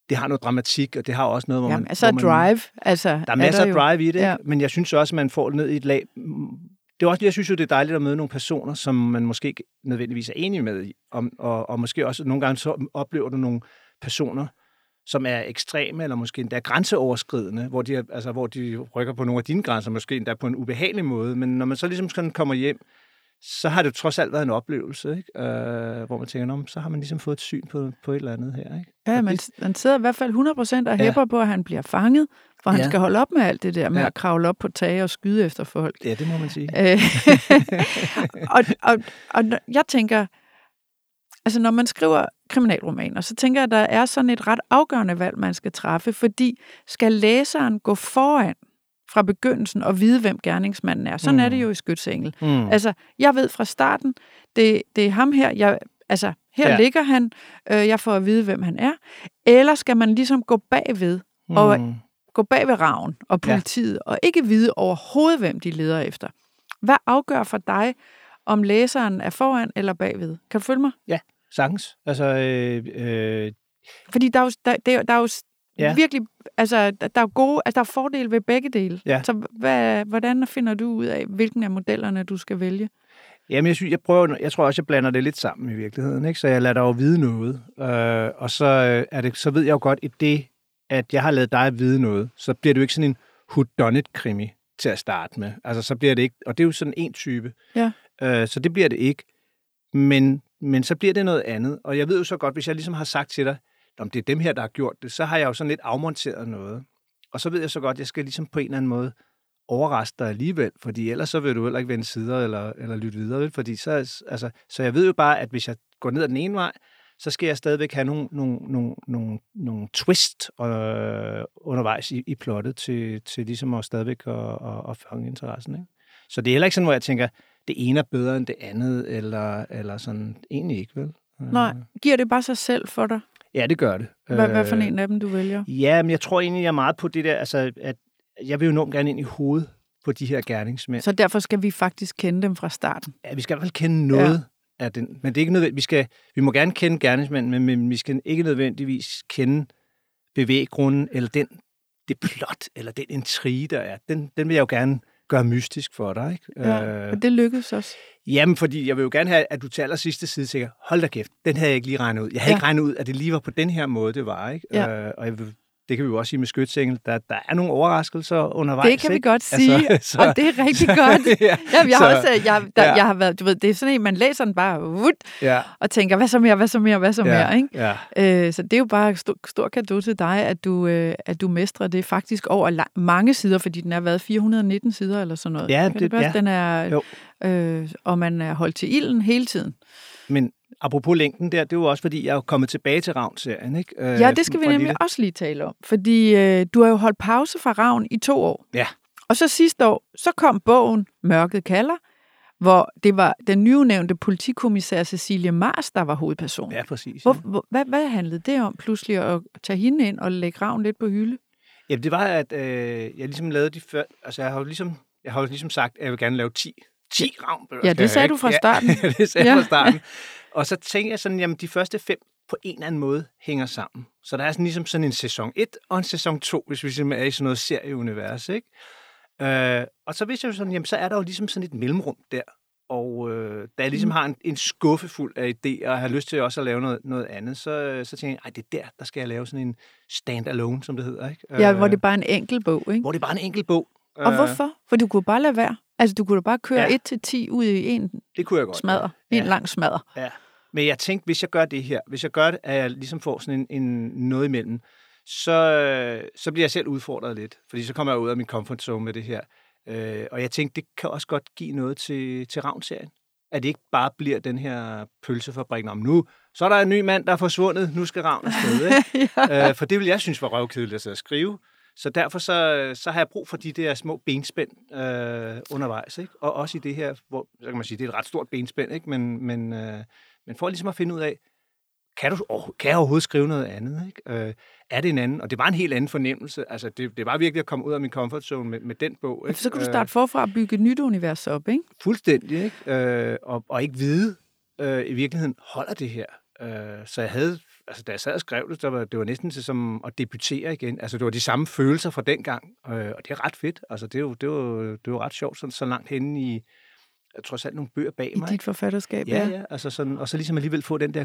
det har noget dramatik, og det har også noget, hvor Jamen, man... altså hvor man, drive. Altså, der er masser af drive i det, ja. men jeg synes også, at man får det ned i et lag. Det er også, jeg synes jo, det er dejligt at møde nogle personer, som man måske ikke nødvendigvis er enig med i. Og, og, og måske også nogle gange så oplever du nogle personer, som er ekstreme, eller måske endda grænseoverskridende, hvor de, altså, hvor de rykker på nogle af dine grænser, måske endda på en ubehagelig måde. Men når man så ligesom sådan kommer hjem, så har det jo trods alt været en oplevelse, ikke? Øh, hvor man tænker, "Nå, men så har man ligesom fået et syn på, på et eller andet her. Ikke? Ja, man, man sidder i hvert fald 100% og Ja. hæpper på, at han bliver fanget, for han Ja. skal holde op med alt det der med Ja. at kravle op på tage og skyde efter folk. Ja, det må man sige. Øh, og, og, og jeg tænker, altså når man skriver kriminalromaner, så tænker jeg, at der er sådan et ret afgørende valg, man skal træffe, fordi skal læseren gå foran fra begyndelsen og vide, hvem gerningsmanden er. Sådan mm. er det Mm. jo i Skytsengel. Mm. Altså, jeg ved fra starten, det, det er ham her, jeg, altså, her ja. Ja. ligger han, øh, jeg får at vide, hvem han er. Eller skal man ligesom gå bagved, og Mm. gå bag ved raven og Ja. politiet, ja. og ikke vide overhovedet, hvem de leder efter. Hvad afgør for dig, om læseren er foran eller bagved? Kan du følge mig? Sagtens. Altså, øh, øh, Fordi der er jo, der, der, der er jo ja. Virkelig, altså, der, er jo gode, altså, der er fordele ved begge dele. Ja. Så hvad, hvordan finder du ud af, hvilken af modellerne du skal vælge? Jamen, jeg, synes, jeg, prøver, jeg tror også, jeg blander det lidt sammen i virkeligheden, ikke? så jeg lader dig jo vide noget. Øh, og så, øh, er det, så ved jeg jo godt, i det, at jeg har lavet dig vide noget, så bliver det jo ikke sådan en whodunit-krimi til at starte med. Altså, så bliver det ikke, og det er jo sådan en type. Ja. Øh, så det bliver det ikke. Men, men så bliver det noget andet. Og jeg ved jo så godt, hvis jeg ligesom har sagt til dig, om det er dem her, der har gjort det, så har jeg jo sådan lidt afmonteret noget. Og så ved jeg så godt, at jeg skal ligesom på en eller anden måde overraske dig alligevel, fordi ellers så vil du heller ikke vende sider eller, eller lytte videre. Fordi så, altså, så jeg ved jo bare, at hvis jeg går ned ad den ene vej, så skal jeg stadigvæk have nogle, nogle, nogle, nogle, nogle twist øh, undervejs i, i plottet til, til ligesom at stadigvæk at, at, at fange interessen. Ikke? Så det er heller ikke sådan, hvor jeg tænker, det ene er bedre end det andet, eller, eller sådan egentlig ikke, vel? Nej, giver det bare sig selv for dig? Ja, det gør det. Hvad, hvad for Øh, en af dem, du vælger? Ja, men jeg tror egentlig, jeg er meget på det der, altså, at jeg vil jo enormt gerne ind i hovedet på de her gerningsmænd. Så derfor skal vi faktisk kende dem fra starten. Ja, vi skal i hvert fald kende noget ja. af den, men det er ikke nødvendigt. Vi, skal, vi må gerne kende gerningsmænden, men, men vi skal ikke nødvendigvis kende bevæggrunden, eller den, det plot, eller den intrige, der er. Den, den vil jeg jo gerne gøre mystisk for dig. Ikke? Ja, Øh, og det lykkedes også. Jamen, fordi jeg vil jo gerne have, at du til aller sidste side tænker, hold da kæft, den havde jeg ikke lige regnet ud. Jeg havde ja. ikke regnet ud, at det lige var på den her måde, det var. Ikke? Ja. Øh, og jeg vil, det kan vi jo også sige med skytsengel, der, der er nogle overraskelser undervejs. Det kan vi godt sige, altså, og det er rigtig godt. ja, Jamen, jeg, har så- også, jeg, der, ja. jeg har været, du ved, det er sådan en, man læser den bare vut, ja, og tænker, hvad så mere, hvad så mere, hvad så ja, mere, ikke? Ja. Øh, så det er jo bare stor, stor gave til dig, at du, øh, at du mestrer det faktisk over mange sider, fordi den er været 419 sider eller sådan noget. Ja, det- passe? ja. Den er, Jo. øh, og man er holdt til ilden hele tiden. Men apropos længden der, det er jo også, fordi jeg er kommet tilbage til Ravn-serien. Ikke? Øh, Ja, det skal vi nemlig lille- også lige tale om, fordi øh, du har jo holdt pause fra Ravn i to år. Ja. Og så sidste år, så kom bogen Mørket kalder, hvor det var den nyudnævnte politikommissær Cecilie Mars, der var hovedperson. Ja, præcis. Hvor, Ja. hvor, hvad, hvad handlede det om pludselig at tage hende ind og lægge Ravn lidt på hylde? Jamen, det var, at øh, jeg ligesom lavede de før... Altså, jeg har jo ligesom, jeg har jo ligesom sagt, at jeg vil gerne lave 10, 10 ravnbøger. Ja, det jeg sagde du fra starten. Ja, det sagde Ja. jeg fra starten. Og så tænkte jeg sådan, jamen, de første fem på en eller anden måde hænger sammen. Så der er sådan ligesom sådan en sæson 1 og en sæson 2, hvis vi simpelthen er i sådan noget serieunivers, ikke? Øh, og så vidste jeg jo sådan, jamen, så er der jo ligesom sådan et mellemrum der. Og øh, da jeg ligesom har en, en skuffe fuld af idéer, og har lyst til også at lave noget, noget andet, så, så tænkte jeg, ej, det er der, der skal jeg lave sådan en stand-alone, som det hedder, ikke? Ja, hvor Øh, det er bare en enkelt bog, ikke? hvor det er bare en enkelt bog. Og Øh, hvorfor? For du kunne bare lade være. Altså, du kunne da bare køre Ja. 1 til 10 ud i en Det kunne jeg godt. smadder. En Ja. lang smadder. Ja. Men jeg tænkte, hvis jeg gør det her, hvis jeg gør det, at jeg ligesom får sådan en, en noget imellem, så, så bliver jeg selv udfordret lidt. Fordi så kommer jeg ud af min comfort zone med det her. Øh, og jeg tænkte, det kan også godt give noget til, til Ravn-serien. At det ikke bare bliver den her pølsefabrik om nu, så er der en ny mand, der er forsvundet, nu skal Ravn afsted. Ikke? ja. øh, for det vil jeg synes var røvkedeligt at skrive. Så derfor så, så har jeg brug for de der små benspænd øh, undervejs. Ikke? Og også i det her, hvor så kan man sige, det er et ret stort benspænd, ikke? Men, men, øh, men for ligesom at finde ud af, kan, du, oh, kan jeg overhovedet skrive noget andet? Ikke? Øh, er det en anden? Og det var en helt anden fornemmelse. Altså, det, det var virkelig at komme ud af min comfort zone med, med den bog. Ikke? Så kan du Øh, starte forfra og bygge et nyt univers op, ikke? Fuldstændig, ikke? Øh, og, og ikke vide øh, i virkeligheden, holder det her? Øh, så jeg havde, altså da jeg sad og skrev det, der var, det var næsten til som at debutere igen. Altså det var de samme følelser fra dengang, øh, og det er ret fedt. Altså det er jo, det var, det var ret sjovt, sådan, så langt henne i, jeg tror selv nogle bøger bag I mig. dit forfatterskab, Ja, ja, altså sådan, og så ligesom alligevel få den der,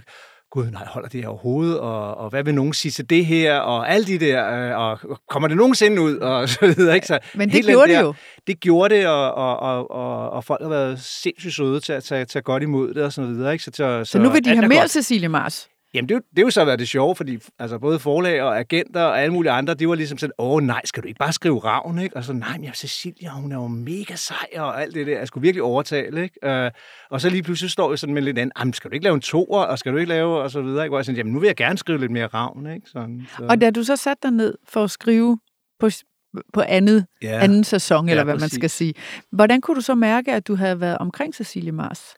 gud nej, holder det her overhovedet, og, og hvad vil nogen sige til det her, og alle de der, øh, og kommer det nogensinde ud, og så videre, ikke? Så Men det gjorde det der- jo. det gjorde det, og, og, og, og, og folk har været sindssygt søde til at tage, tage godt imod det og sådan videre. Ikke? Så, så, Så nu vil de alt have er mere godt. Cecilie Mars. Jamen, det, er jo- det er jo så været det sjove, fordi altså, både forlag og agenter og alle mulige andre, de var ligesom sådan, åh nej, skal du ikke bare skrive ravn, ikke? Og så, nej, men Cecilia, hun er jo mega sej og alt det der. Jeg skulle virkelig overtale, ikke? Øh, og så lige pludselig står jeg sådan med lidt andet, jamen, skal du ikke lave en toer, og skal du ikke lave, og så videre, ikke? Hvor jeg sådan, jamen, nu vil jeg gerne skrive lidt mere ravn, ikke? Sådan, så, Og da du så satte dig ned for at skrive på, på andet, ja. anden sæson, eller Ja, hvad man præcis. skal sige, hvordan kunne du så mærke, at du havde været omkring Cecilie Mars?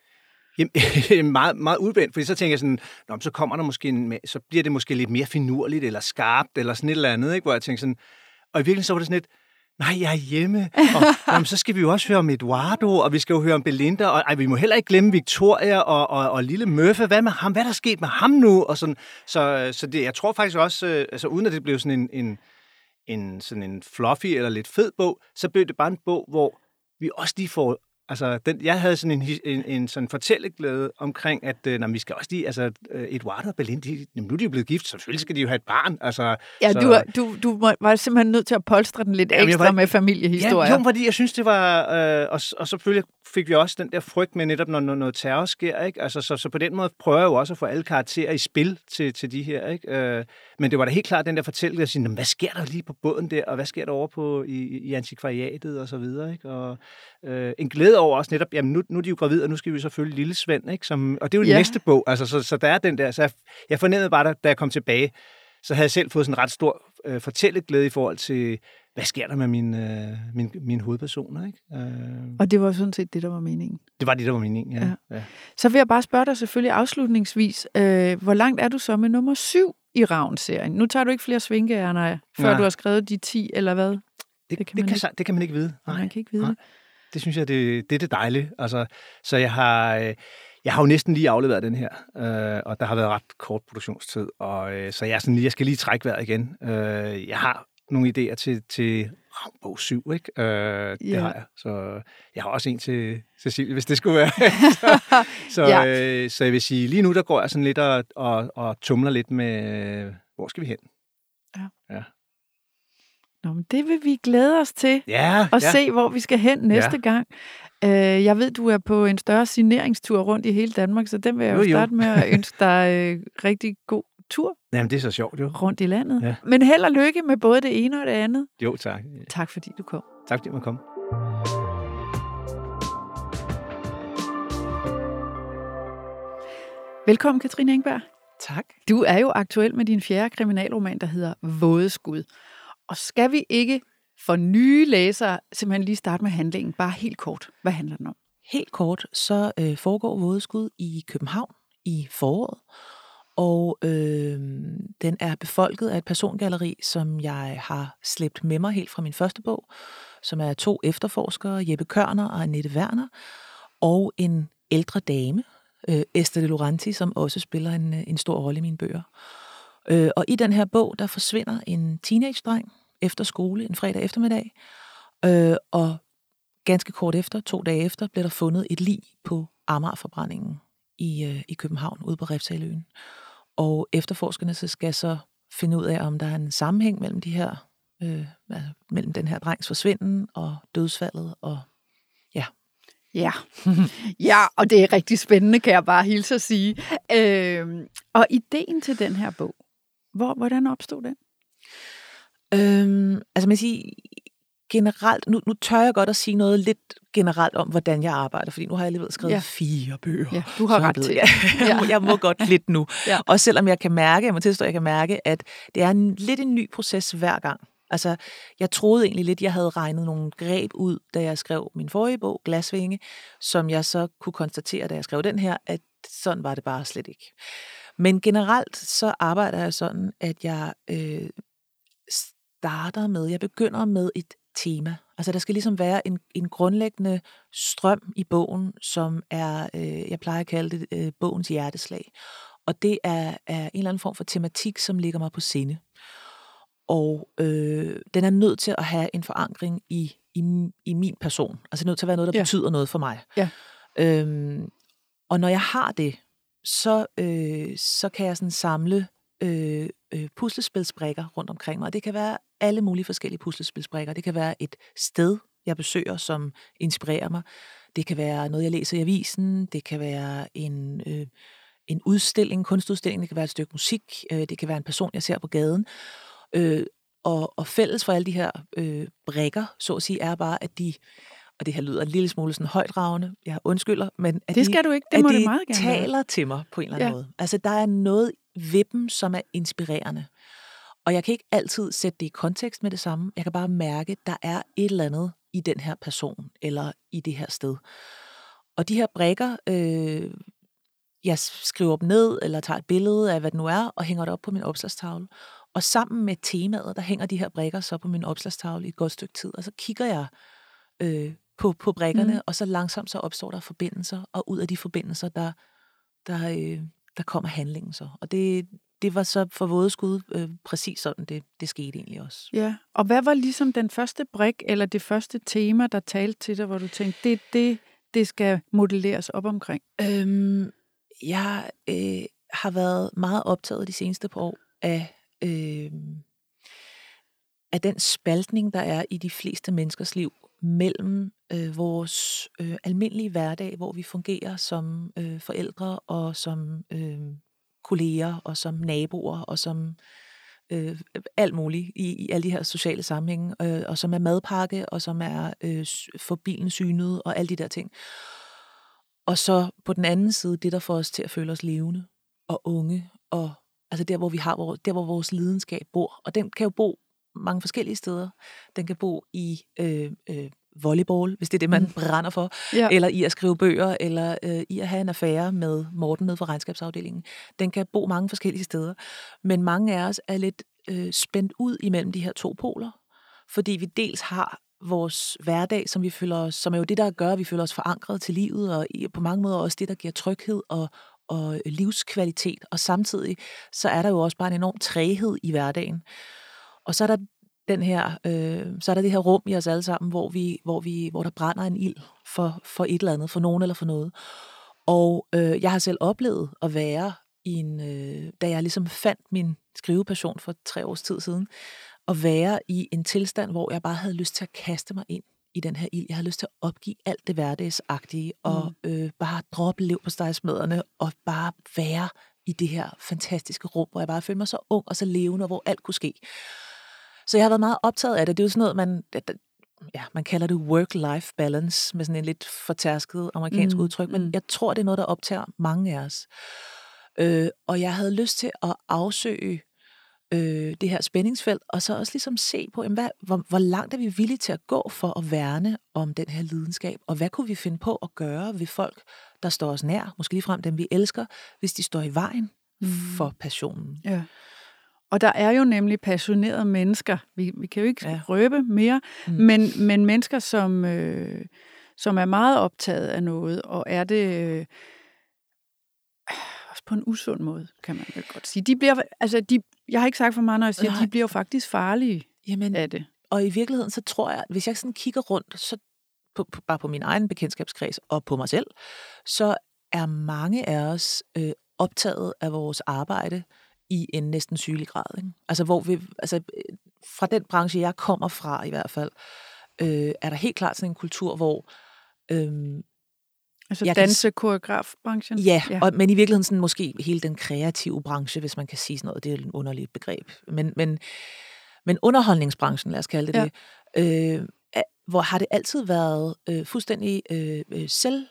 Jamen, meget, meget udvendt, fordi så tænker jeg sådan, Nå, så kommer der måske en, så bliver det måske lidt mere finurligt, eller skarpt, eller sådan et eller andet, ikke? hvor jeg tænker sådan, og i virkeligheden så var det sådan lidt, nej, jeg er hjemme, og jamen, så skal vi jo også høre om Eduardo, og vi skal jo høre om Belinda, og ej, vi må heller ikke glemme Victoria og, og, og lille Murphy, hvad med ham, hvad er der sket med ham nu, og sådan, så, så det, jeg tror faktisk også, øh, altså uden at det blev sådan en, en, en, sådan en fluffy eller lidt fed bog, så blev det bare en bog, hvor vi også lige får Altså, den, jeg havde sådan en, en, en sådan fortælleglæde omkring, at øh, når vi skal også lige, altså, øh, Eduardo og Belinda, de, nu er de jo blevet gift, så selvfølgelig skal de jo have et barn. Altså, Ja, så, du, du, du var simpelthen nødt til at polstre den lidt jeg ekstra var- med familiehistorier. Ja, jo, fordi jeg synes, det var... Øh, og, og selvfølgelig fik vi også den der frygt med netop, når, når noget terror sker, ikke? Altså, så, så på den måde prøver jeg jo også at få alle karakterer i spil til, til de her, ikke? Øh, men det var da helt klart den der fortælling, at sige, "Nå, hvad sker der lige på båden der, og hvad sker der over på, i, i antikvariatet og så videre, ikke? Og øh, en glæde over også netop, jamen nu, nu er de jo gravide, og nu skal vi så følge Lille Svend, ikke? Som, og det er jo Ja. næste bog, altså, så, så der er den der, så jeg, jeg fornemmede bare, da, da jeg kom tilbage, så havde jeg selv fået sådan en ret stor øh, fortælleglæde i forhold til, hvad sker der med mine, øh, mine, mine hovedpersoner, ikke? Øh, Og det var sådan set det, der var meningen. det var det, der var meningen, ja. ja. ja. Så vil jeg bare spørge dig selvfølgelig afslutningsvis, øh, hvor langt er du så med nummer syv i Ravn-serien? Nu tager du ikke flere svinkeærner, før Nej. du har skrevet de 10, eller hvad? Det, Det kan det, kan, ikke- det kan man ikke vide. Nej, man kan ikke vide nej. det. Det synes jeg, det, det er det dejlige. Altså, så jeg har, øh, jeg har jo næsten lige afleveret den her, øh, og der har været ret kort produktionstid, og øh, så jeg, er sådan, jeg skal lige trække vejret igen. Øh, jeg har nogle idéer til, til bog 7, ikke? Øh, det Ja. har jeg. Så jeg har også en til Cecilie, hvis det skulle være. så, så, Ja. øh, så jeg vil sige, lige nu der går jeg sådan lidt og, og, og tumler lidt med, øh, hvor skal vi hen? Nå, men det vil vi glæde os til Ja, at ja. se, hvor vi skal hen næste gang. Øh, jeg ved, du er på en større signeringstur rundt i hele Danmark, så den vil jeg jo, Jo, jo. starte med at ønske dig øh, rigtig god tur Jamen, det er så sjovt, jo. rundt i landet. Ja. Men held og lykke med både det ene og det andet. Jo, tak. Tak fordi du kom. Tak fordi man kom. Velkommen, Katrine Engberg. Tak. Du er jo aktuel med din fjerde kriminalroman, der hedder Vådeskud. Og skal vi ikke for nye læsere simpelthen lige starte med handlingen? Bare helt kort. Hvad handler den om? Helt kort, så øh, foregår Vådeskud i København i foråret, og øh, den er befolket af et persongalleri, som jeg har slæbt med mig helt fra min første bog, som er to efterforskere, Jeppe Kørner og Annette Werner, og en ældre dame, øh, Esther de Laurenti, som også spiller en, øh, en stor rolle i mine bøger. Øh, og i den her bog, der forsvinder en teenage-dreng efter skole en fredag eftermiddag, øh, og ganske kort efter, to dage efter, blev der fundet et lig på Amagerforbrændingen i, øh, i København, ude på Refsaløen. Og efterforskerne så skal så finde ud af, om der er en sammenhæng mellem de her, øh, altså, mellem den her drengs forsvinden og dødsfaldet. Og Ja. ja, og det er rigtig spændende, kan jeg bare hilse at sige. Øh, og ideen til den her bog, hvor, hvordan opstod den? Øhm, altså man siger, generelt, nu, nu tør jeg godt at sige noget lidt generelt om, hvordan jeg arbejder, fordi nu har jeg alligevel skrevet Ja. ja. fire bøger. Ja, du har ret til ja, jeg, må, jeg må godt lidt nu. Ja. Også selvom jeg kan mærke, jeg må tilstå, at jeg kan mærke, at det er en, lidt en ny proces hver gang. Altså, jeg troede egentlig lidt, jeg havde regnet nogle greb ud, da jeg skrev min forrige bog, Glasvinge, som jeg så kunne konstatere, da jeg skrev den her, at sådan var det bare slet ikke. Men generelt så arbejder jeg sådan, at jeg øh, starter med, jeg begynder med et tema. Altså der skal ligesom være en, en grundlæggende strøm i bogen, som er, øh, jeg plejer at kalde det, øh, bogens hjerteslag. Og det er, er en eller anden form for tematik, som ligger mig på sinde. Og øh, den er nødt til at have en forankring i, i, i min person. Altså det er nødt til at være noget, der ja. betyder noget for mig. Ja. Øhm, og når jeg har det, så, øh, så kan jeg sådan samle øh, øh, puslespilsbrikker rundt omkring mig. Og det kan være alle mulige forskellige puslespilsbrikker. Det kan være et sted, jeg besøger, som inspirerer mig. Det kan være noget, jeg læser i avisen. Det kan være en, øh, en udstilling, en kunstudstilling. Det kan være et stykke musik. Øh, det kan være en person, jeg ser på gaden. Øh, og, og fælles for alle de her øh, brikker, så at sige, er bare, at de, og det her lyder en lille smule sådan højdragende, jeg undskylder, men at Det de, skal du ikke, det at må de det meget gerne være. taler til mig på en eller anden ja. måde. Altså, der er noget ved dem, som er inspirerende. Og jeg kan ikke altid sætte det i kontekst med det samme. Jeg kan bare mærke, at der er et eller andet i den her person, eller i det her sted. Og de her brikker, øh, jeg skriver dem ned, eller tager et billede af, hvad det nu er, og hænger det op på min opslagstavle. Og sammen med temaet, der hænger de her brikker så på min opslagstavle i et godt stykke tid. Og så kigger jeg øh, på, på brikkerne, Mm. mm. og så langsomt så opstår der forbindelser, og ud af de forbindelser, der, der, øh, der kommer handlingen så. Og det, det var så for vådeskud øh, præcis sådan, det, det skete egentlig også. Ja, og hvad var ligesom den første brik, eller det første tema, der talte til dig, hvor du tænkte, det det, det skal modelleres op omkring? Øhm, jeg øh, har været meget optaget de seneste par år af, øh, af den spaltning, der er i de fleste menneskers liv mellem øh, vores øh, almindelige hverdag, hvor vi fungerer som øh, forældre og som øh, kolleger og som naboer og som øh, alt muligt i, i alle de her sociale sammenhænge, øh, og som er madpakke og som er øh, for bilen synet og alle de der ting. Og så på den anden side, det der får os til at føle os levende og unge, og altså der, hvor vi har vores, der, hvor vores lidenskab bor. Og den kan jo bo mange forskellige steder. Den kan bo i øh, øh, volleyball, hvis det er det, man Mm. brænder for, Ja. eller i at skrive bøger, eller øh, i at have en affære med Morten nede fra regnskabsafdelingen. Den kan bo mange forskellige steder. Men mange af os er lidt øh, spændt ud imellem de her to poler, fordi vi dels har vores hverdag, som vi føler os, som er jo det, der gør, at vi føler os forankret til livet, og på mange måder også det, der giver tryghed og, og livskvalitet. Og samtidig så er der jo også bare en enorm træghed i hverdagen. Og så er der den her, øh, så er der det her rum i os alle sammen, hvor, vi, hvor, vi, hvor der brænder en ild for, for et eller andet, for nogen eller for noget. Og øh, jeg har selv oplevet at være i en, øh, da jeg ligesom fandt min skrivepassion for tre års tid siden, at være i en tilstand, hvor jeg bare havde lyst til at kaste mig ind i den her ild. Jeg havde lyst til at opgive alt det hverdagsagtige, og mm. øh, bare droppe liv på stegsmederne, og bare være i det her fantastiske rum, hvor jeg bare følte mig så ung og så levende, og hvor alt kunne ske. Så jeg har været meget optaget af det. Det er jo sådan noget, man, ja, man kalder det work-life balance, med sådan en lidt fortærsket amerikansk mm. udtryk, men mm. jeg tror, det er noget, der optager mange af os. Øh, og jeg havde lyst til at afsøge øh, det her spændingsfelt, og så også ligesom se på, jamen, hvad, hvor, hvor langt er vi villige til at gå for at værne om den her lidenskab, og hvad kunne vi finde på at gøre ved folk, der står os nær, måske ligefrem dem, vi elsker, hvis de står i vejen mm. for passionen. Ja. Og der er jo nemlig passionerede mennesker, vi, vi kan jo ikke ja. røbe mere, mm. men, men mennesker, som, øh, som er meget optaget af noget, og er det... Øh, også på en usund måde, kan man vel godt sige. De bliver, altså de, jeg har ikke sagt for meget, når jeg siger, Nej. de bliver jo faktisk farlige Jamen, af det. Og i virkeligheden, så tror jeg, at hvis jeg sådan kigger rundt, så på, på, bare på min egen bekendtskabskreds og på mig selv, så er mange af os øh, optaget af vores arbejde i en næsten sygelig grad. Ikke? Altså, hvor vi, altså, fra den branche, jeg kommer fra i hvert fald, øh, er der helt klart sådan en kultur, hvor øh, Altså jeg danse-koreografbranchen? Ja, ja. Og, men i virkeligheden sådan måske hele den kreative branche, hvis man kan sige sådan noget. Det er et underligt begreb. Men, men, men underholdningsbranchen, lad os kalde det ja. det, øh, hvor har det altid været øh, fuldstændig øh, øh selv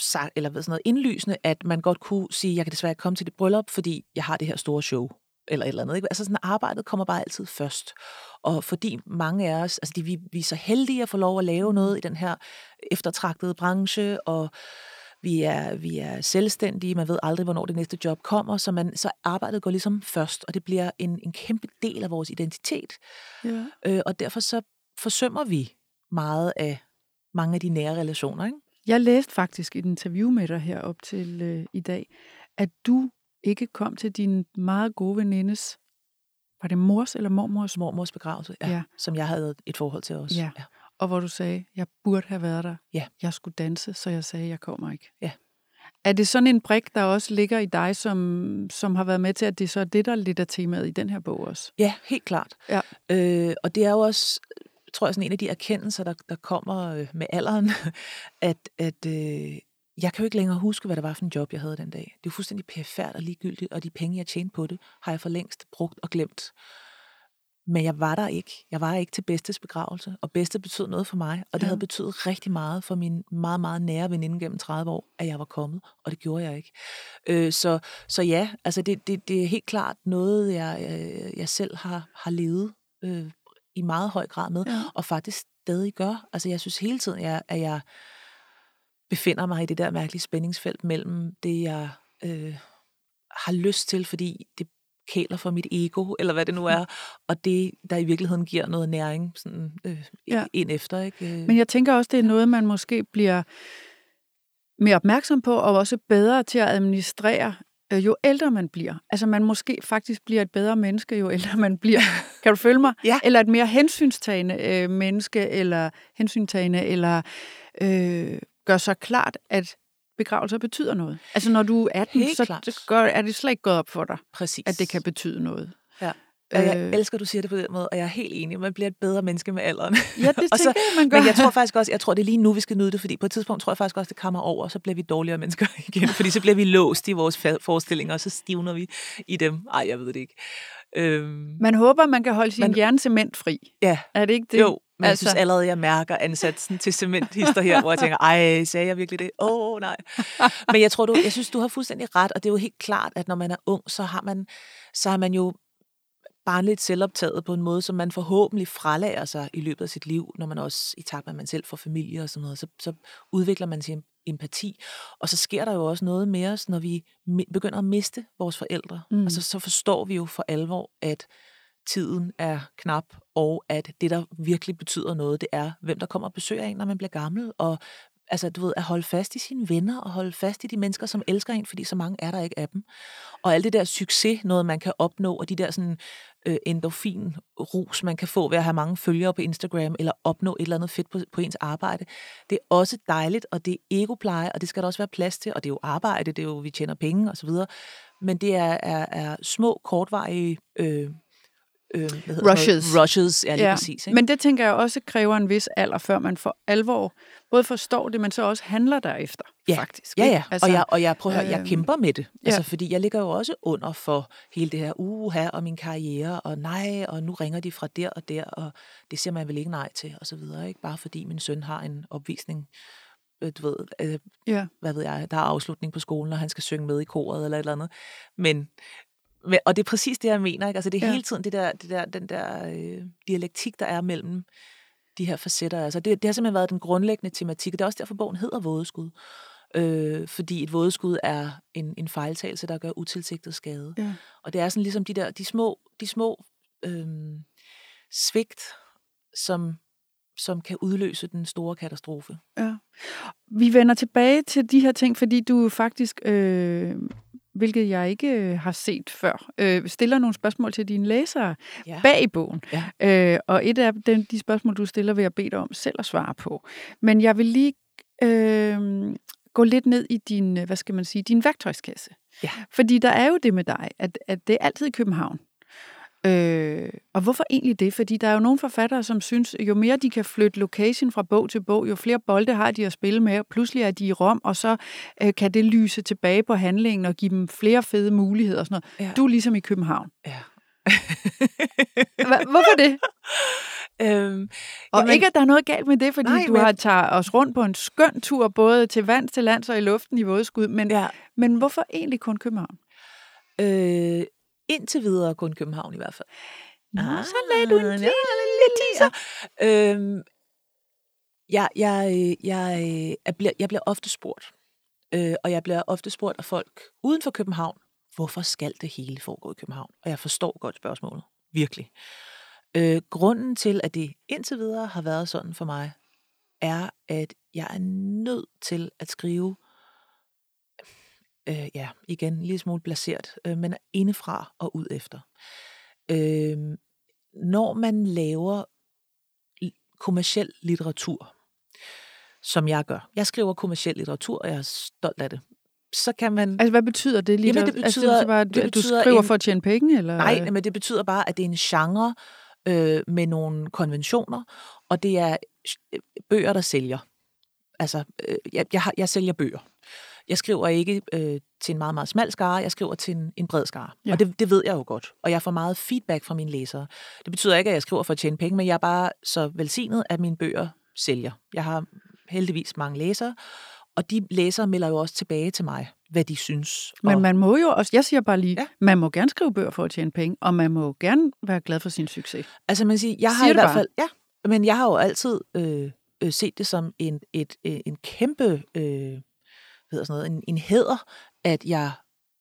sagt, eller sådan noget indlysende, at man godt kunne sige, jeg kan desværre ikke komme til det bryllup, fordi jeg har det her store show eller et eller andet. Ikke? Altså sådan, arbejdet kommer bare altid først. Og fordi mange af os, altså de, vi, vi er så heldige at få lov at lave noget i den her eftertragtede branche, og vi er, vi er selvstændige, man ved aldrig, hvornår det næste job kommer, så, man, så arbejdet går ligesom først, og det bliver en, en kæmpe del af vores identitet. Ja. Øh, og derfor så forsømmer vi meget af mange af de nære relationer. Ikke? Jeg læste faktisk et interview med dig herop til øh, i dag, at du ikke kom til din meget gode venindes, var det mors eller mormors? Mormors begravelse, ja, ja. som jeg havde et forhold til også. Ja. ja. Og hvor du sagde, jeg burde have været der. Ja. Jeg skulle danse, så jeg sagde, jeg kommer ikke. Ja. Er det sådan en brik, der også ligger i dig, som, som har været med til, at det så er det, der er lidt af temaet i den her bog også? Ja, helt klart. Ja. Øh, og det er jo også, tror jeg, sådan en af de erkendelser, der, der kommer øh, med alderen, at, at øh, jeg kan jo ikke længere huske, hvad det var for en job, jeg havde den dag. Det er jo fuldstændig perfekt og ligegyldigt, og de penge, jeg tjente på det, har jeg for længst brugt og glemt. Men jeg var der ikke. Jeg var ikke til bedstes begravelse, og bedste betød noget for mig, og det ja. havde betydet rigtig meget for min meget, meget nære veninde gennem 30 år, at jeg var kommet, og det gjorde jeg ikke. Øh, så, så ja, altså det, det, det er helt klart noget, jeg, jeg, jeg selv har, har levet øh, i meget høj grad med, ja. og faktisk stadig gør. Altså jeg synes hele tiden, jeg, at jeg befinder mig i det der mærkelige spændingsfelt mellem det, jeg øh, har lyst til, fordi det kæler for mit ego, eller hvad det nu er, og det, der i virkeligheden giver noget næring sådan, øh, ja. ind efter. Ikke? Men jeg tænker også, det er noget, man måske bliver mere opmærksom på, og også bedre til at administrere, øh, jo ældre man bliver. Altså man måske faktisk bliver et bedre menneske, jo ældre man bliver. Kan du følge mig? ja. Eller et mere hensynstagende øh, menneske, eller hensyntagende, eller øh, gør så klart, at begravelser betyder noget. Altså når du er 18, Helt så klart. gør, er det slet ikke gået op for dig, Præcis. at det kan betyde noget. Og jeg øh. elsker, at du siger det på den måde, og jeg er helt enig. Man bliver et bedre menneske med alderen. Ja, det tænker så, jeg, man gør. Men jeg tror faktisk også, jeg tror, det er lige nu, vi skal nyde det, fordi på et tidspunkt tror jeg faktisk også, det kommer over, og så bliver vi dårligere mennesker igen, fordi så bliver vi låst i vores forestillinger, og så stivner vi i dem. Ej, jeg ved det ikke. Øhm, man håber, man kan holde sin man, hjerne cementfri. Ja. Er det ikke det? Jo, men altså. jeg synes allerede, jeg mærker ansatsen til cementhister her, hvor jeg tænker, ej, sagde jeg virkelig det? Åh, oh, nej. Men jeg tror, du, jeg synes, du har fuldstændig ret, og det er jo helt klart, at når man er ung, så har man, så har man jo barnligt selvoptaget på en måde, som man forhåbentlig fralager sig i løbet af sit liv, når man også i takt med, at man selv får familie og sådan noget, så, så udvikler man sin empati. Og så sker der jo også noget med os, når vi begynder at miste vores forældre. Mm. Altså så forstår vi jo for alvor, at tiden er knap, og at det, der virkelig betyder noget, det er, hvem der kommer og besøger en, når man bliver gammel, og altså, du ved, at holde fast i sine venner, og holde fast i de mennesker, som elsker en, fordi så mange er der ikke af dem. Og alt det der succes, noget man kan opnå, og de der sådan, øh, endorfin-rus, man kan få ved at have mange følgere på Instagram, eller opnå et eller andet fedt på, på ens arbejde. Det er også dejligt, og det er egopleje, og det skal der også være plads til, og det er jo arbejde, det er jo, vi tjener penge osv., men det er, er, er små, kortvarige øh, øh, rushes. Noget? Rushes, ja, lige ja. præcis. Ikke? Men det tænker jeg også kræver en vis alder, før man for alvor både forstår det, men så også handler derefter, ja. faktisk. Ja, ja. Altså, og, jeg, og jeg, prøver at høre, jeg øh, kæmper med det. Ja. Altså, fordi jeg ligger jo også under for hele det her uha og min karriere, og nej, og nu ringer de fra der og der, og det siger man vel ikke nej til, og så videre. Ikke? Bare fordi min søn har en opvisning øh, du ved, øh, ja. hvad ved jeg, der er afslutning på skolen, og han skal synge med i koret eller et eller andet. Men, og det er præcis det, jeg mener. Ikke? Altså, det er ja. hele tiden det der, det der, den der øh, dialektik, der er mellem de her facetter. Altså, det, det har simpelthen været den grundlæggende tematik, og det er også derfor, bogen hedder Vådeskud. Øh, fordi et vådeskud er en, en fejltagelse, der gør utilsigtet skade. Ja. Og det er sådan ligesom de der, de små, de små øh, svigt, som, som kan udløse den store katastrofe. Ja. Vi vender tilbage til de her ting, fordi du faktisk øh, hvilket jeg ikke øh, har set før, øh, stiller nogle spørgsmål til dine læsere ja. bag i bogen. Ja. Øh, og et af den, de spørgsmål, du stiller, vil jeg bede dig om selv at svare på. Men jeg vil lige øh, gå lidt ned i din, hvad skal man sige, din værktøjskasse. Ja. Fordi der er jo det med dig, at, at det er altid i København. Øh, og hvorfor egentlig det? Fordi der er jo nogle forfattere, som synes, jo mere de kan flytte location fra bog til bog, jo flere bolde har de at spille med. Pludselig er de i Rom, og så øh, kan det lyse tilbage på handlingen og give dem flere fede muligheder. Og sådan noget. Ja. Du er ligesom i København. Ja. Hvorfor det? Øhm, og jamen, ikke, at der er noget galt med det, fordi nej, du men... har taget os rundt på en skøn tur, både til vand, til lands og i luften i vådeskud. Men, ja. men hvorfor egentlig kun København? Øh, Indtil videre kun København i hvert fald. Nå, ah, så lagde du en lille, lille teaser. Øhm, jeg, jeg, jeg, jeg, bliver, jeg bliver ofte spurgt, øh, og jeg bliver ofte spurgt af folk uden for København, hvorfor skal det hele foregå i København? Og jeg forstår godt spørgsmålet, virkelig. Øh, grunden til, at det indtil videre har været sådan for mig, er, at jeg er nødt til at skrive øh, ja, igen, en lille smule placeret, øh, men indefra og ud efter. Øh, når man laver kommersiel litteratur, som jeg gør. Jeg skriver kommersiel litteratur, og jeg er stolt af det. Så kan man... Altså, hvad betyder det? Litter... Jamen, det betyder, altså, det bare, det at du skriver en... for at tjene penge? Eller? Nej, men det betyder bare, at det er en genre øh, med nogle konventioner, og det er øh, bøger, der sælger. Altså, øh, jeg, jeg, jeg sælger bøger. Jeg skriver ikke øh, til en meget, meget smal skare, jeg skriver til en, en bred skare. Ja. Og det, det ved jeg jo godt. Og jeg får meget feedback fra mine læsere. Det betyder ikke, at jeg skriver for at tjene penge, men jeg er bare så velsignet, at mine bøger sælger. Jeg har heldigvis mange læsere, og de læsere melder jo også tilbage til mig, hvad de synes. Men og... man må jo også, jeg siger bare lige, ja. man må gerne skrive bøger for at tjene penge, og man må gerne være glad for sin succes. Altså man siger, jeg har siger i hvert bare? fald, ja, men jeg har jo altid øh, øh, set det som en, et, øh, en kæmpe øh, hedder sådan noget, en, en hæder, at jeg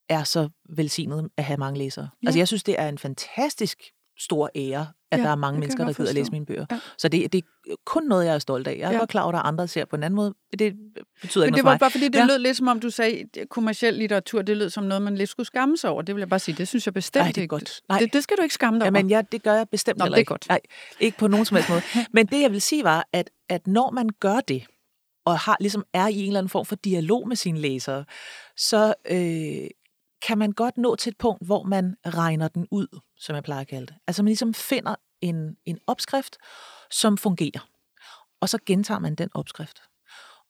er så velsignet at have mange læsere. Ja. Altså jeg synes, det er en fantastisk stor ære, at ja, der er mange mennesker, der gider at læse mine bøger. Ja. Så det, det er kun noget, jeg er stolt af. Jeg er ja. godt klar over, at andre ser på en anden måde. Det betyder Men ikke det var bare fordi, det ja. lød lidt som om, du sagde, at kommersiel litteratur, det lød som noget, man lidt skulle skamme sig over. Det vil jeg bare sige, det synes jeg bestemt Nej, det er godt. Nej. Det, det skal du ikke skamme dig over. Jamen, ja, det gør jeg bestemt Nå, det er ikke. godt. Nej, ikke på nogen som helst måde. Men det, jeg vil sige, var, at, at når man gør det, og har ligesom er i en eller anden form for dialog med sine læsere, så øh, kan man godt nå til et punkt, hvor man regner den ud, som jeg plejer at kalde det. Altså man ligesom finder en, en opskrift, som fungerer. Og så gentager man den opskrift.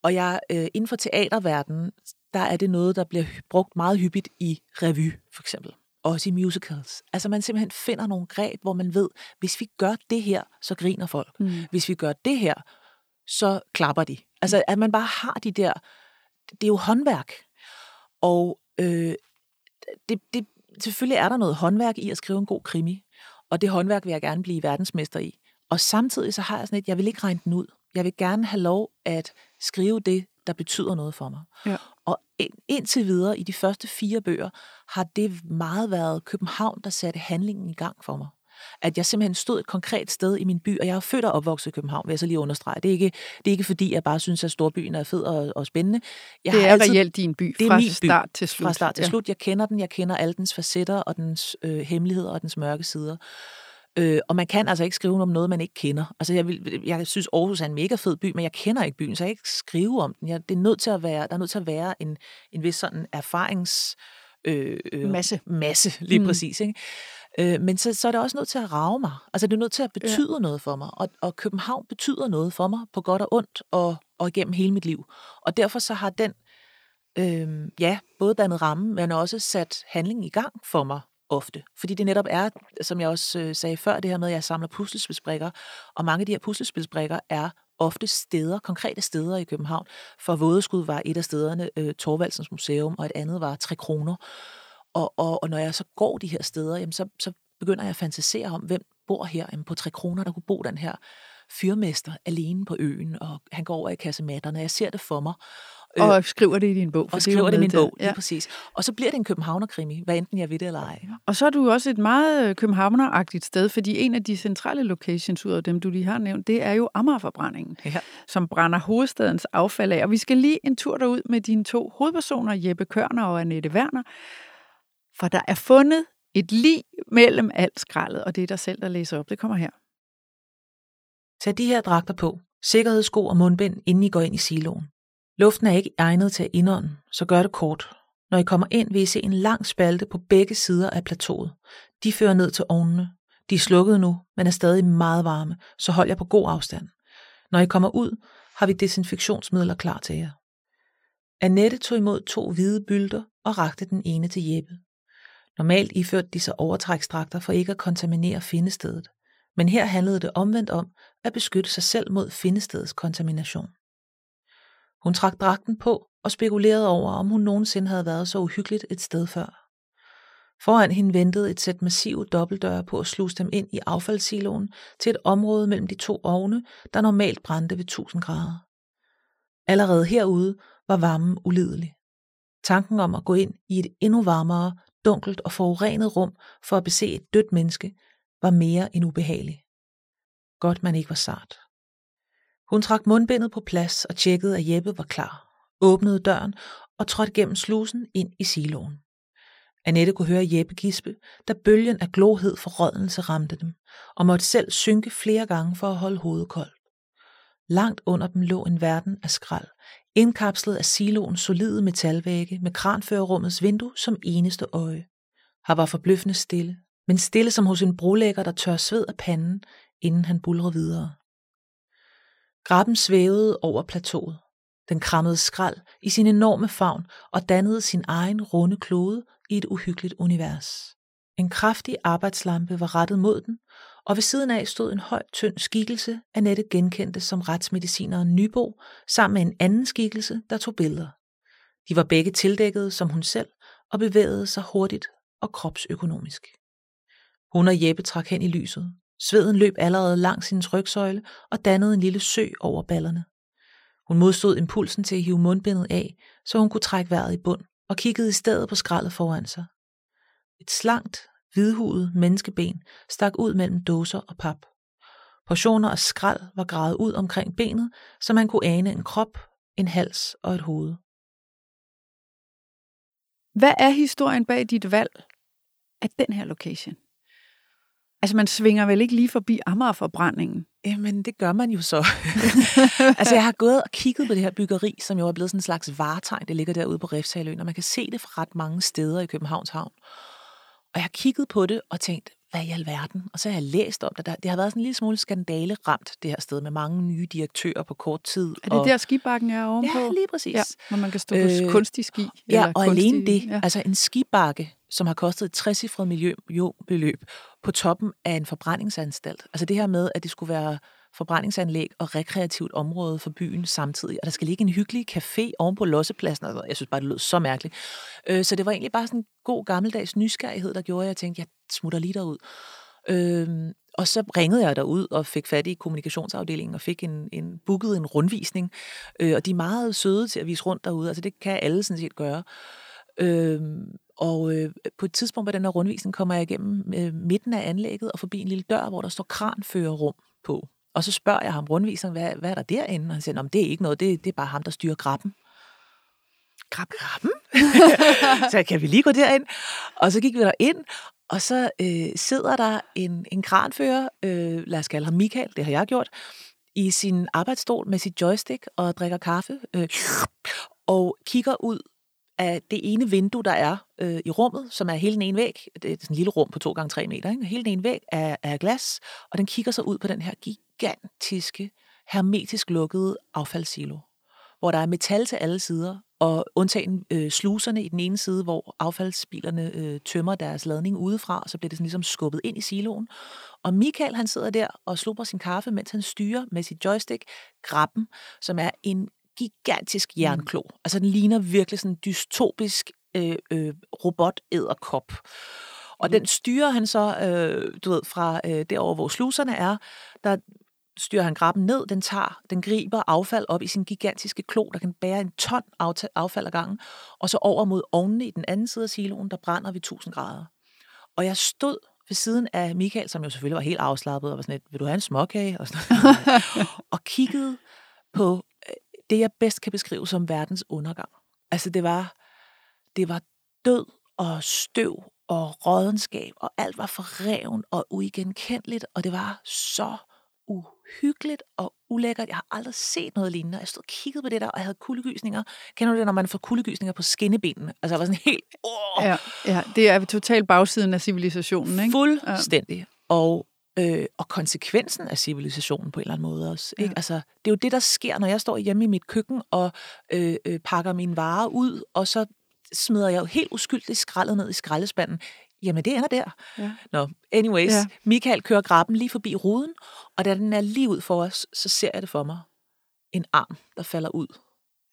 Og jeg, øh, inden for teaterverdenen, der er det noget, der bliver brugt meget hyppigt i revy, for eksempel. Også i musicals. Altså man simpelthen finder nogle greb, hvor man ved, hvis vi gør det her, så griner folk. Mm. Hvis vi gør det her, så klapper de. Altså, at man bare har de der... Det er jo håndværk. Og øh, det, det, selvfølgelig er der noget håndværk i at skrive en god krimi. Og det håndværk vil jeg gerne blive verdensmester i. Og samtidig så har jeg sådan et, jeg vil ikke regne den ud. Jeg vil gerne have lov at skrive det, der betyder noget for mig. Ja. Og indtil videre, i de første fire bøger, har det meget været København, der satte handlingen i gang for mig. At jeg simpelthen stod et konkret sted i min by, og jeg er født og opvokset i København, vil jeg så lige understrege. Det er ikke, det er ikke fordi, jeg bare synes, at storbyen er fed og, og spændende. Jeg det har er altid, reelt din by, det er fra min by, start til slut. Fra start til Ja. slut. Jeg kender den, jeg kender alle dens facetter og dens øh, hemmeligheder og dens mørke sider. Øh, og man kan altså ikke skrive om noget, man ikke kender. Altså, jeg, vil, jeg synes, Aarhus er en mega fed by, men jeg kender ikke byen, så jeg kan ikke skrive om den. Jeg, det er nødt til at være, der er nødt til at være en, en vis sådan erfarings... Øh, øh, Masse. Masse, lige mm. præcis. Ikke? Øh, men så, så er det også nødt til at rave mig. Altså, det er nødt til at betyde ja. noget for mig. Og, og København betyder noget for mig, på godt og ondt, og, og igennem hele mit liv. Og derfor så har den, øh, ja, både dannet ramme, men også sat handling i gang for mig ofte. Fordi det netop er, som jeg også øh, sagde før, det her med, at jeg samler puslespilsbrikker, og mange af de her puslespilsbrikker er ofte steder, konkrete steder i København. For Vådeskud var et af stederne øh, Torvaldsens Museum, og et andet var Tre Kroner. Og, og, og når jeg så går de her steder, jamen så, så begynder jeg at fantasere om, hvem bor her. Jamen på Tre Kroner, der kunne bo den her fyrmester alene på øen, og han går over i kasematterne. Jeg ser det for mig. Og skriver det i din bog. for og er skriver det i min bog, Ja. lige præcis. Og så bliver det en københavnerkrimi, hvad enten jeg ved det eller ej. Og så er du også et meget øh, københavneragtigt sted, fordi en af de centrale locations ud af dem, du lige har nævnt, det er jo Amagerforbrændingen, Ja. som brænder hovedstadens affald af. Og vi skal lige en tur derud med dine to hovedpersoner, Jeppe Kørner og Annette Werner, for der er fundet et lig mellem alt skraldet, og det er selv, der læser op. Det kommer her. Tag de her dragter på. Sikkerhedssko og mundbind, inden I går ind i siloen. Luften er ikke egnet til at indånde, så gør det kort. Når I kommer ind, vil I se en lang spalte på begge sider af plateauet. De fører ned til ovnene. De er slukket nu, men er stadig meget varme, så hold jer på god afstand. Når I kommer ud, har vi desinfektionsmidler klar til jer. Annette tog imod to hvide bylder og rakte den ene til Jeppe. Normalt iførte de sig overtræksdragter for ikke at kontaminere findestedet, men her handlede det omvendt om at beskytte sig selv mod findestedets kontamination. Hun trak dragten på og spekulerede over, om hun nogensinde havde været så uhyggeligt et sted før. Foran hende ventede et sæt massive dobbeltdøre på at sluse dem ind i affaldssiloen til et område mellem de to ovne, der normalt brændte ved 1000 grader. Allerede herude var varmen ulidelig. Tanken om at gå ind i et endnu varmere, dunkelt og forurenet rum for at bese et dødt menneske var mere end ubehagelig. Godt man ikke var sart. Hun trak mundbindet på plads og tjekkede, at Jeppe var klar, åbnede døren og trådte gennem slusen ind i siloen. Annette kunne høre Jeppe gispe, da bølgen af glohed for rådnelse ramte dem, og måtte selv synke flere gange for at holde hovedet koldt. Langt under dem lå en verden af skrald, indkapslet af siloens solide metalvægge med kranførerummets vindue som eneste øje. Her var forbløffende stille, men stille som hos en brolægger, der tør sved af panden, inden han bulrer videre. Graben svævede over plateauet. Den krammede skrald i sin enorme favn og dannede sin egen runde klode i et uhyggeligt univers. En kraftig arbejdslampe var rettet mod den, og ved siden af stod en høj, tynd skikkelse, Annette genkendte som retsmedicineren Nybo, sammen med en anden skikkelse, der tog billeder. De var begge tildækkede som hun selv, og bevægede sig hurtigt og kropsøkonomisk. Hun og Jeppe trak hen i lyset. Sveden løb allerede langs hendes rygsøjle og dannede en lille sø over ballerne. Hun modstod impulsen til at hive mundbindet af, så hun kunne trække vejret i bund, og kiggede i stedet på skraldet foran sig. Et slankt, hvidhudet menneskeben stak ud mellem dåser og pap. Portioner af skrald var gravet ud omkring benet, så man kunne ane en krop, en hals og et hoved. Hvad er historien bag dit valg af den her location? Altså, man svinger vel ikke lige forbi Amagerforbrændingen? Jamen, det gør man jo så. altså, jeg har gået og kigget på det her byggeri, som jo er blevet sådan en slags varetegn. Det ligger derude på Refshaløen, og man kan se det fra ret mange steder i Københavns Havn. Og jeg har kigget på det og tænkt, hvad i alverden? Og så har jeg læst om det. Der, det har været sådan en lille smule skandale ramt, det her sted, med mange nye direktører på kort tid. Er det og, der, skibakken er ovenpå? Ja, lige præcis. Ja, hvor man kan stå på Øh, kunstig ski. Ja, eller og kunstig, alene det, Ja. altså en skibakke, som har kostet et 60 millionbeløb på toppen af en forbrændingsanstalt. Altså det her med, at det skulle være forbrændingsanlæg og rekreativt område for byen samtidig. Og der skal ligge en hyggelig café oven på lossepladsen. Altså, jeg synes bare, det lød så mærkeligt. Øh, så det var egentlig bare sådan en god gammeldags nysgerrighed, der gjorde, at jeg tænkte, jeg smutter lige derud. Øh, og så ringede jeg derud og fik fat i kommunikationsafdelingen og fik en, en booket en rundvisning. Øh, og de er meget søde til at vise rundt derude. Altså det kan alle sådan set gøre. Øh, og øh, på et tidspunkt på den her rundvisning kommer jeg igennem øh, midten af anlægget og forbi en lille dør, hvor der står kranførerrum på. Og så spørger jeg ham rundviseren, hvad, hvad er der derinde? Og han siger, det er ikke noget, det, det er bare ham, der styrer grappen. Grappen? grappen? så kan vi lige gå derind? Og så gik vi der ind, og så øh, sidder der en, en kranfører, øh, lad os kalde ham Michael, det har jeg gjort, i sin arbejdsstol med sit joystick og drikker kaffe, øh, og kigger ud af det ene vindue, der er øh, i rummet, som er hele den ene væg. Det er sådan en lille rum på 2 gange 3 meter. Ikke? Hele den ene væg er, er glas, og den kigger så ud på den her gigantiske, hermetisk lukkede affaldssilo, hvor der er metal til alle sider, og undtagen øh, sluserne i den ene side, hvor affaldsbilerne øh, tømmer deres ladning udefra, og så bliver det sådan ligesom skubbet ind i siloen. Og Michael, han sidder der og slupper sin kaffe, mens han styrer med sit joystick grappen, som er en gigantisk jernklo. Mm. Altså, den ligner virkelig sådan en dystopisk øh, øh, robot-æderkop. Og mm. den styrer han så, øh, du ved, fra øh, derovre, hvor sluserne er, der styrer han grabben ned, den tager, den griber affald op i sin gigantiske klo, der kan bære en ton affald ad gangen, og så over mod ovnene i den anden side af siloen, der brænder vi 1000 grader. Og jeg stod ved siden af Michael, som jo selvfølgelig var helt afslappet, og var sådan lidt, vil du have en småkage? Og, sådan og kiggede på det, jeg bedst kan beskrive som verdens undergang. Altså det var, det var død og støv og rådenskab, og alt var forreven og uigenkendeligt, og det var så uhyggeligt og ulækkert. Jeg har aldrig set noget lignende. Jeg stod og kiggede på det der, og jeg havde kuldegysninger. Kender du det, når man får kuldegysninger på skinnebenene? Altså, jeg var sådan helt... Oh. Ja, ja, det er totalt bagsiden af civilisationen, ikke? Fuldstændig. Ja. Og øh, og konsekvensen af civilisationen på en eller anden måde også. Ikke? Ja. Altså, det er jo det, der sker, når jeg står hjemme i mit køkken og øh, øh, pakker mine varer ud, og så smider jeg jo helt uskyldigt skraldet ned i skraldespanden. Jamen, det ender der. Ja. Nå, anyways. Ja. Michael kører grabben lige forbi ruden, og da den er lige ud for os, så ser jeg det for mig. En arm, der falder ud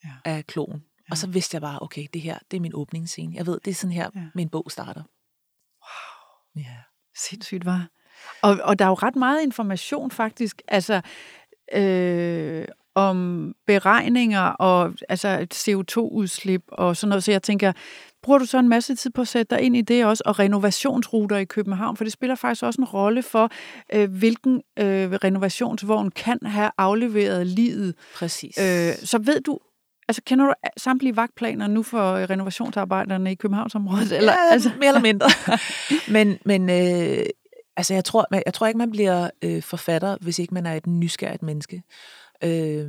ja. af kloen. Ja. Og så vidste jeg bare, okay, det her, det er min åbningsscene. Jeg ved, det er sådan her, ja. min bog starter. Wow. Ja. Sindssygt, var. Og, og der er jo ret meget information faktisk, altså øh, om beregninger og altså CO2-udslip og sådan noget. Så jeg tænker, bruger du så en masse tid på at sætte dig ind i det også, og renovationsruter i København, for det spiller faktisk også en rolle for, øh, hvilken øh, renovationsvogn kan have afleveret livet. Præcis. Øh, så ved du, altså kender du samtlige vagtplaner nu for renovationsarbejderne i Københavnsområdet? Eller, ja, altså? mere eller mindre. men men øh, altså, jeg, tror, jeg tror ikke, man bliver øh, forfatter, hvis ikke man er et nysgerrigt menneske. Øh,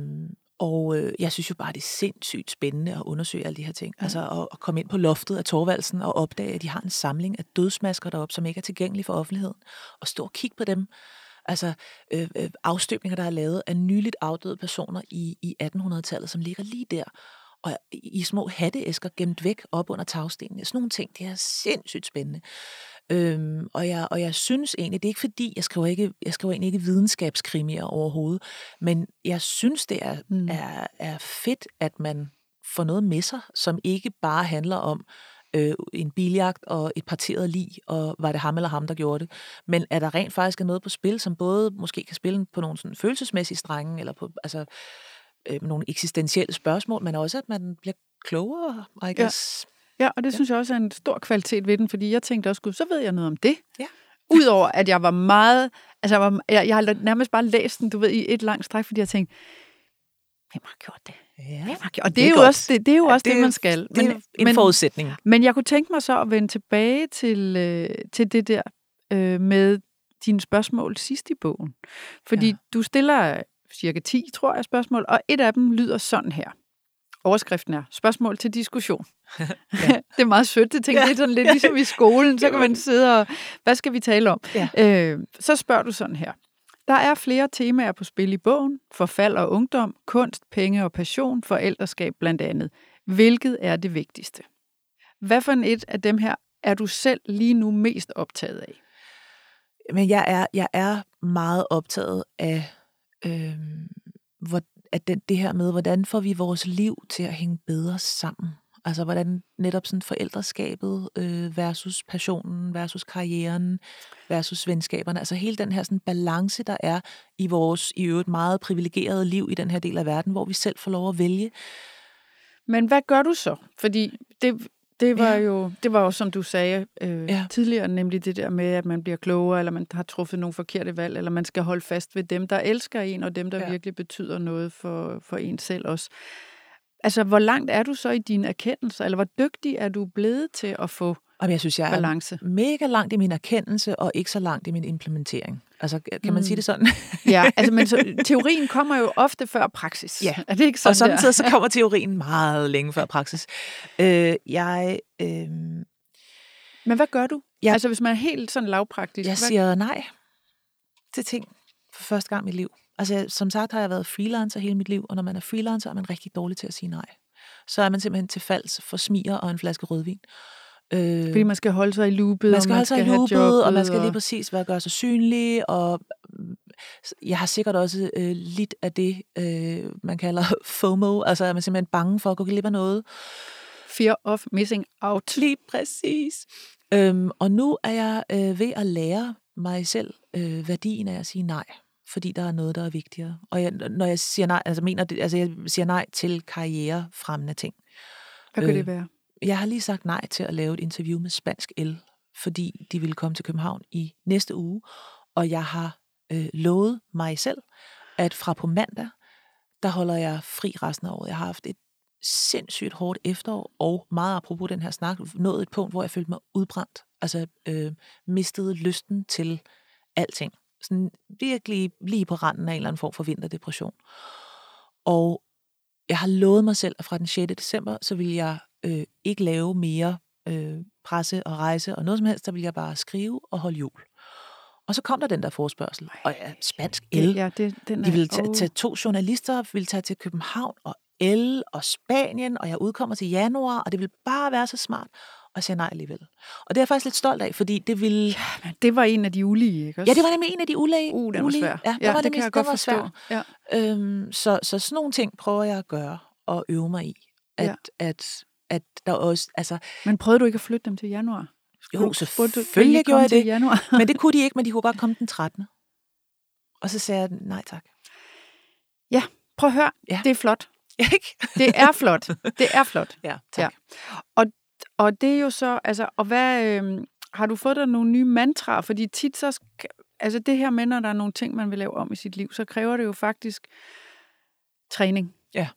og øh, jeg synes jo bare, det er sindssygt spændende at undersøge alle de her ting. Ja. Altså at, at komme ind på loftet af Torvaldsen og opdage, at de har en samling af dødsmasker deroppe, som ikke er tilgængelige for offentligheden. Og stå og kigge på dem. Altså øh, øh, afstøbninger, der er lavet af nyligt afdøde personer i, i 1800-tallet, som ligger lige der. Og i små hatteæsker gemt væk op under tagstenene. Sådan nogle ting, det er sindssygt spændende. Øhm, og, jeg, og jeg synes egentlig, det er ikke fordi, jeg skriver, ikke, jeg skriver egentlig ikke videnskabskrimier overhovedet, men jeg synes, det er, mm. er, er fedt, at man får noget med sig, som ikke bare handler om øh, en biljagt og et parteret lig, og var det ham eller ham, der gjorde det, men at der rent faktisk er noget på spil, som både måske kan spille på nogle sådan følelsesmæssige strenge, eller på altså, øh, nogle eksistentielle spørgsmål, men også at man bliver klogere, I guess. Ja. Ja, og det ja. synes jeg også er en stor kvalitet ved den, fordi jeg tænkte også, gud, så ved jeg noget om det. Ja. Udover at jeg var meget, altså jeg, var, jeg, jeg har nærmest bare læst den, du ved, i et langt stræk, fordi jeg tænkte, hvem har gjort det? Ja. Hvem har gjort? Det, det er, jo også det, det, er jo ja, også det, det, man skal. Det er men, en forudsætning. Men jeg kunne tænke mig så at vende tilbage til, øh, til det der øh, med dine spørgsmål sidst i bogen. Fordi ja. du stiller cirka 10, tror jeg, spørgsmål, og et af dem lyder sådan her. Overskriften er spørgsmål til diskussion. ja. det er meget sødt, det tænker ja. er sådan lidt ligesom i skolen, så kan man sidde og, hvad skal vi tale om? Ja. Øh, så spørger du sådan her. Der er flere temaer på spil i bogen. Forfald og ungdom, kunst, penge og passion, forældreskab blandt andet. Hvilket er det vigtigste? Hvad for et af dem her er du selv lige nu mest optaget af? Men jeg er, jeg er meget optaget af, øh, hvor, at det, det her med, hvordan får vi vores liv til at hænge bedre sammen? Altså hvordan netop sådan forældreskabet øh, versus passionen, versus karrieren, versus venskaberne. Altså hele den her sådan balance, der er i vores i øvrigt meget privilegerede liv i den her del af verden, hvor vi selv får lov at vælge. Men hvad gør du så? Fordi det, det var, Ja. jo, det var jo, som du sagde øh, ja. Tidligere, nemlig det der med, at man bliver klogere, eller man har truffet nogle forkerte valg, eller man skal holde fast ved dem, der elsker en, og dem, der ja. Ja. virkelig betyder noget for, for en selv også. Altså, hvor langt er du så i dine erkendelser, eller hvor dygtig er du blevet til at få Og jeg synes, jeg er balance? mega langt i min erkendelse, og ikke så langt i min implementering. Altså, kan man Mm. sige det sådan? Ja, altså, men så, teorien kommer jo ofte før praksis. Ja. Er det ikke sådan og samtidig der? så kommer teorien meget længe før praksis. Øh, jeg, øh, Men hvad gør du? Ja. Altså, hvis man er helt sådan lavpraktisk. jeg hvad- siger nej til ting for første gang i mit liv. Altså, som sagt har jeg været freelancer hele mit liv, og når man er freelancer, er man rigtig dårlig til at sige nej. Så er man simpelthen til falds for smiger og en flaske rødvin. Øh, Fordi man skal holde sig i loopet, man og skal man holde sig i loopet, og man skal lige præcis være gøre sig synlig, og mm, jeg har sikkert også øh, lidt af det, øh, man kalder FOMO, altså er man simpelthen bange for at gå glip af noget. Fear of missing out. Lige præcis. Øhm, og nu er jeg øh, ved at lære mig selv øh, værdien af at sige nej, fordi der er noget, der er vigtigere. Og jeg, når jeg siger nej, altså, mener det, altså jeg siger nej til karrierefremmende ting. Hvad kan Øh, det være? Jeg har lige sagt nej til at lave et interview med Spansk El, fordi de ville komme til København i næste uge, og jeg har øh, lovet mig selv, at fra på mandag, der holder jeg fri resten af året. Jeg har haft et sindssygt hårdt efterår, og meget apropos den her snak, nået et punkt, hvor jeg følte mig udbrændt. Altså øh, mistede lysten til alting. Sådan virkelig lige på randen af en eller anden form for vinterdepression. Og jeg har lovet mig selv, at fra den 6. december, så vil jeg øh, ikke lave mere øh, presse og rejse og noget som helst, så vil jeg bare skrive og holde jul. Og så kom der den der forespørgsel, og ja, spansk el. Ja, det, den De er, ville tage, tage to journalister, ville tage til København og El og Spanien, og jeg udkommer til januar, og det ville bare være så smart. Og siger nej alligevel. Og det er jeg faktisk lidt stolt af, fordi det ville... Men det var en af de ulige, ikke også? Ja, det var nemlig en af de ulæge. Uh, den var svær. Ja, ja der var det kan jeg godt forstå. Ja. Øhm, så, så sådan nogle ting prøver jeg at gøre og øve mig i. At, Ja. ja. at, at der også, altså, Men prøvede du ikke at flytte dem til januar? jo, kan I selvfølgelig gjorde jeg det. januar? Men det kunne de ikke, men de kunne godt komme den 13. Og så sagde jeg nej tak. Prøv at høre, Ja. det er flot. Ikke? Det er flot. Det er flot. Ja, tak. Ja. Og det er jo så, altså, og hvad, øh, har du fået dig nogle nye mantraer? Fordi tit så, altså det her med, når der er nogle ting, man vil lave om i sit liv, så kræver det jo faktisk træning. Ja.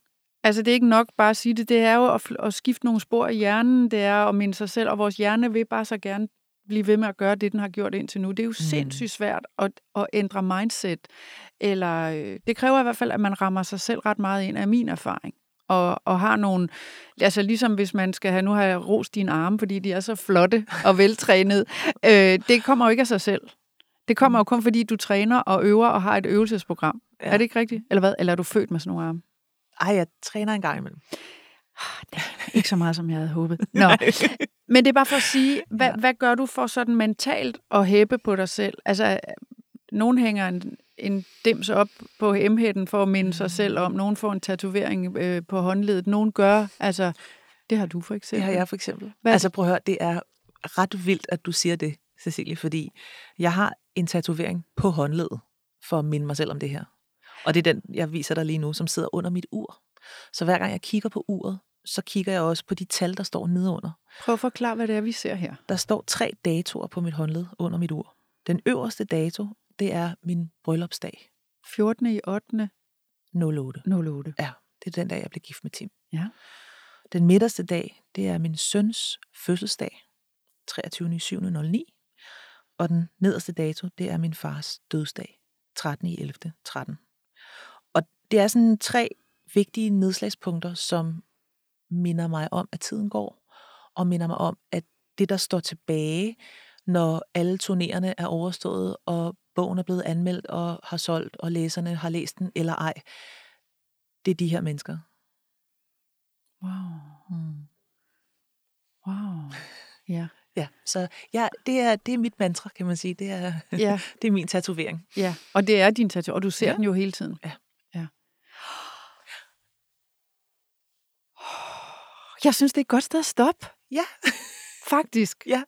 Altså det er ikke nok bare at sige det, det er jo at, at skifte nogle spor i hjernen, det er at minde sig selv, og vores hjerne vil bare så gerne blive ved med at gøre det, den har gjort indtil nu. Det er jo mm. sindssygt svært at, at ændre mindset. Eller, øh, det kræver i hvert fald, at man rammer sig selv ret meget ind af min erfaring. Og, og har nogle, altså ligesom hvis man skal have, nu har jeg rost dine arme, fordi de er så flotte og veltrænede. øh, det kommer jo ikke af sig selv. Det kommer jo kun fordi, du træner og øver og har et øvelsesprogram. Ja. Er det ikke rigtigt? Eller hvad? Eller er du født med sådan nogle arme? Ej, jeg træner en gang imellem. Ikke så meget, som jeg havde håbet. Nå. Men det er bare for at sige, hvad, ja. Hvad gør du for sådan mentalt at hæppe på dig selv? Altså, nogen hænger en, en dims op på emhætten for at minde sig selv om. Nogen får en tatovering øh, på håndledet. Nogen gør, altså, det har du for Det eksempel. har jeg for eksempel. Hvad altså prøv at høre, det er ret vildt, at du siger det, Cecilie, fordi jeg har en tatovering på håndledet, for at minde mig selv om det her. Og det er den, jeg viser dig lige nu, som sidder under mit ur. Så hver gang jeg kigger på uret, så kigger jeg også på de tal, der står nedenunder. Prøv at forklare, hvad det er, vi ser her. Der står tre datoer på mit håndled under mit ur. Den øverste dato, det er min bryllupsdag, 14. i 8. 08. 08. Ja, det er den dag, jeg blev gift med Tim. Ja. Den midterste dag, det er min søns fødselsdag, 23. 7. 09. Og den nederste dato, det er min fars dødsdag, 13. 11. 13. Det er sådan tre vigtige nedslagspunkter, som minder mig om, at tiden går, og minder mig om, at det, der står tilbage, når alle turnererne er overstået, og bogen er blevet anmeldt og har solgt, og læserne har læst den eller ej, det er de her mennesker. Wow. Mm. Wow. Ja. Ja, så ja, det, er, det er mit mantra, kan man sige. Det er, Ja, det er min tatovering. ja. Og det er din tattoo, og du ser. Ja. den jo hele tiden. Ja. Jeg synes, det er et godt sted at stoppe, Ja, faktisk. ja.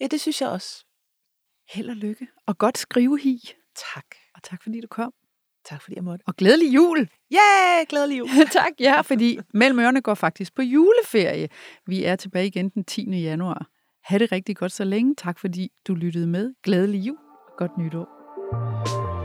Ja, det synes jeg også. Held og lykke. Og godt skrive hi. Tak. Og tak fordi du kom. Tak fordi jeg måtte. Og glædelig jul! Ja, yeah, glædelig jul! tak, ja, fordi Mellem Ørerne går faktisk på juleferie. Vi er tilbage igen den 10. januar. Ha' det rigtig godt så længe. Tak fordi du lyttede med. Glædelig jul og godt nytår.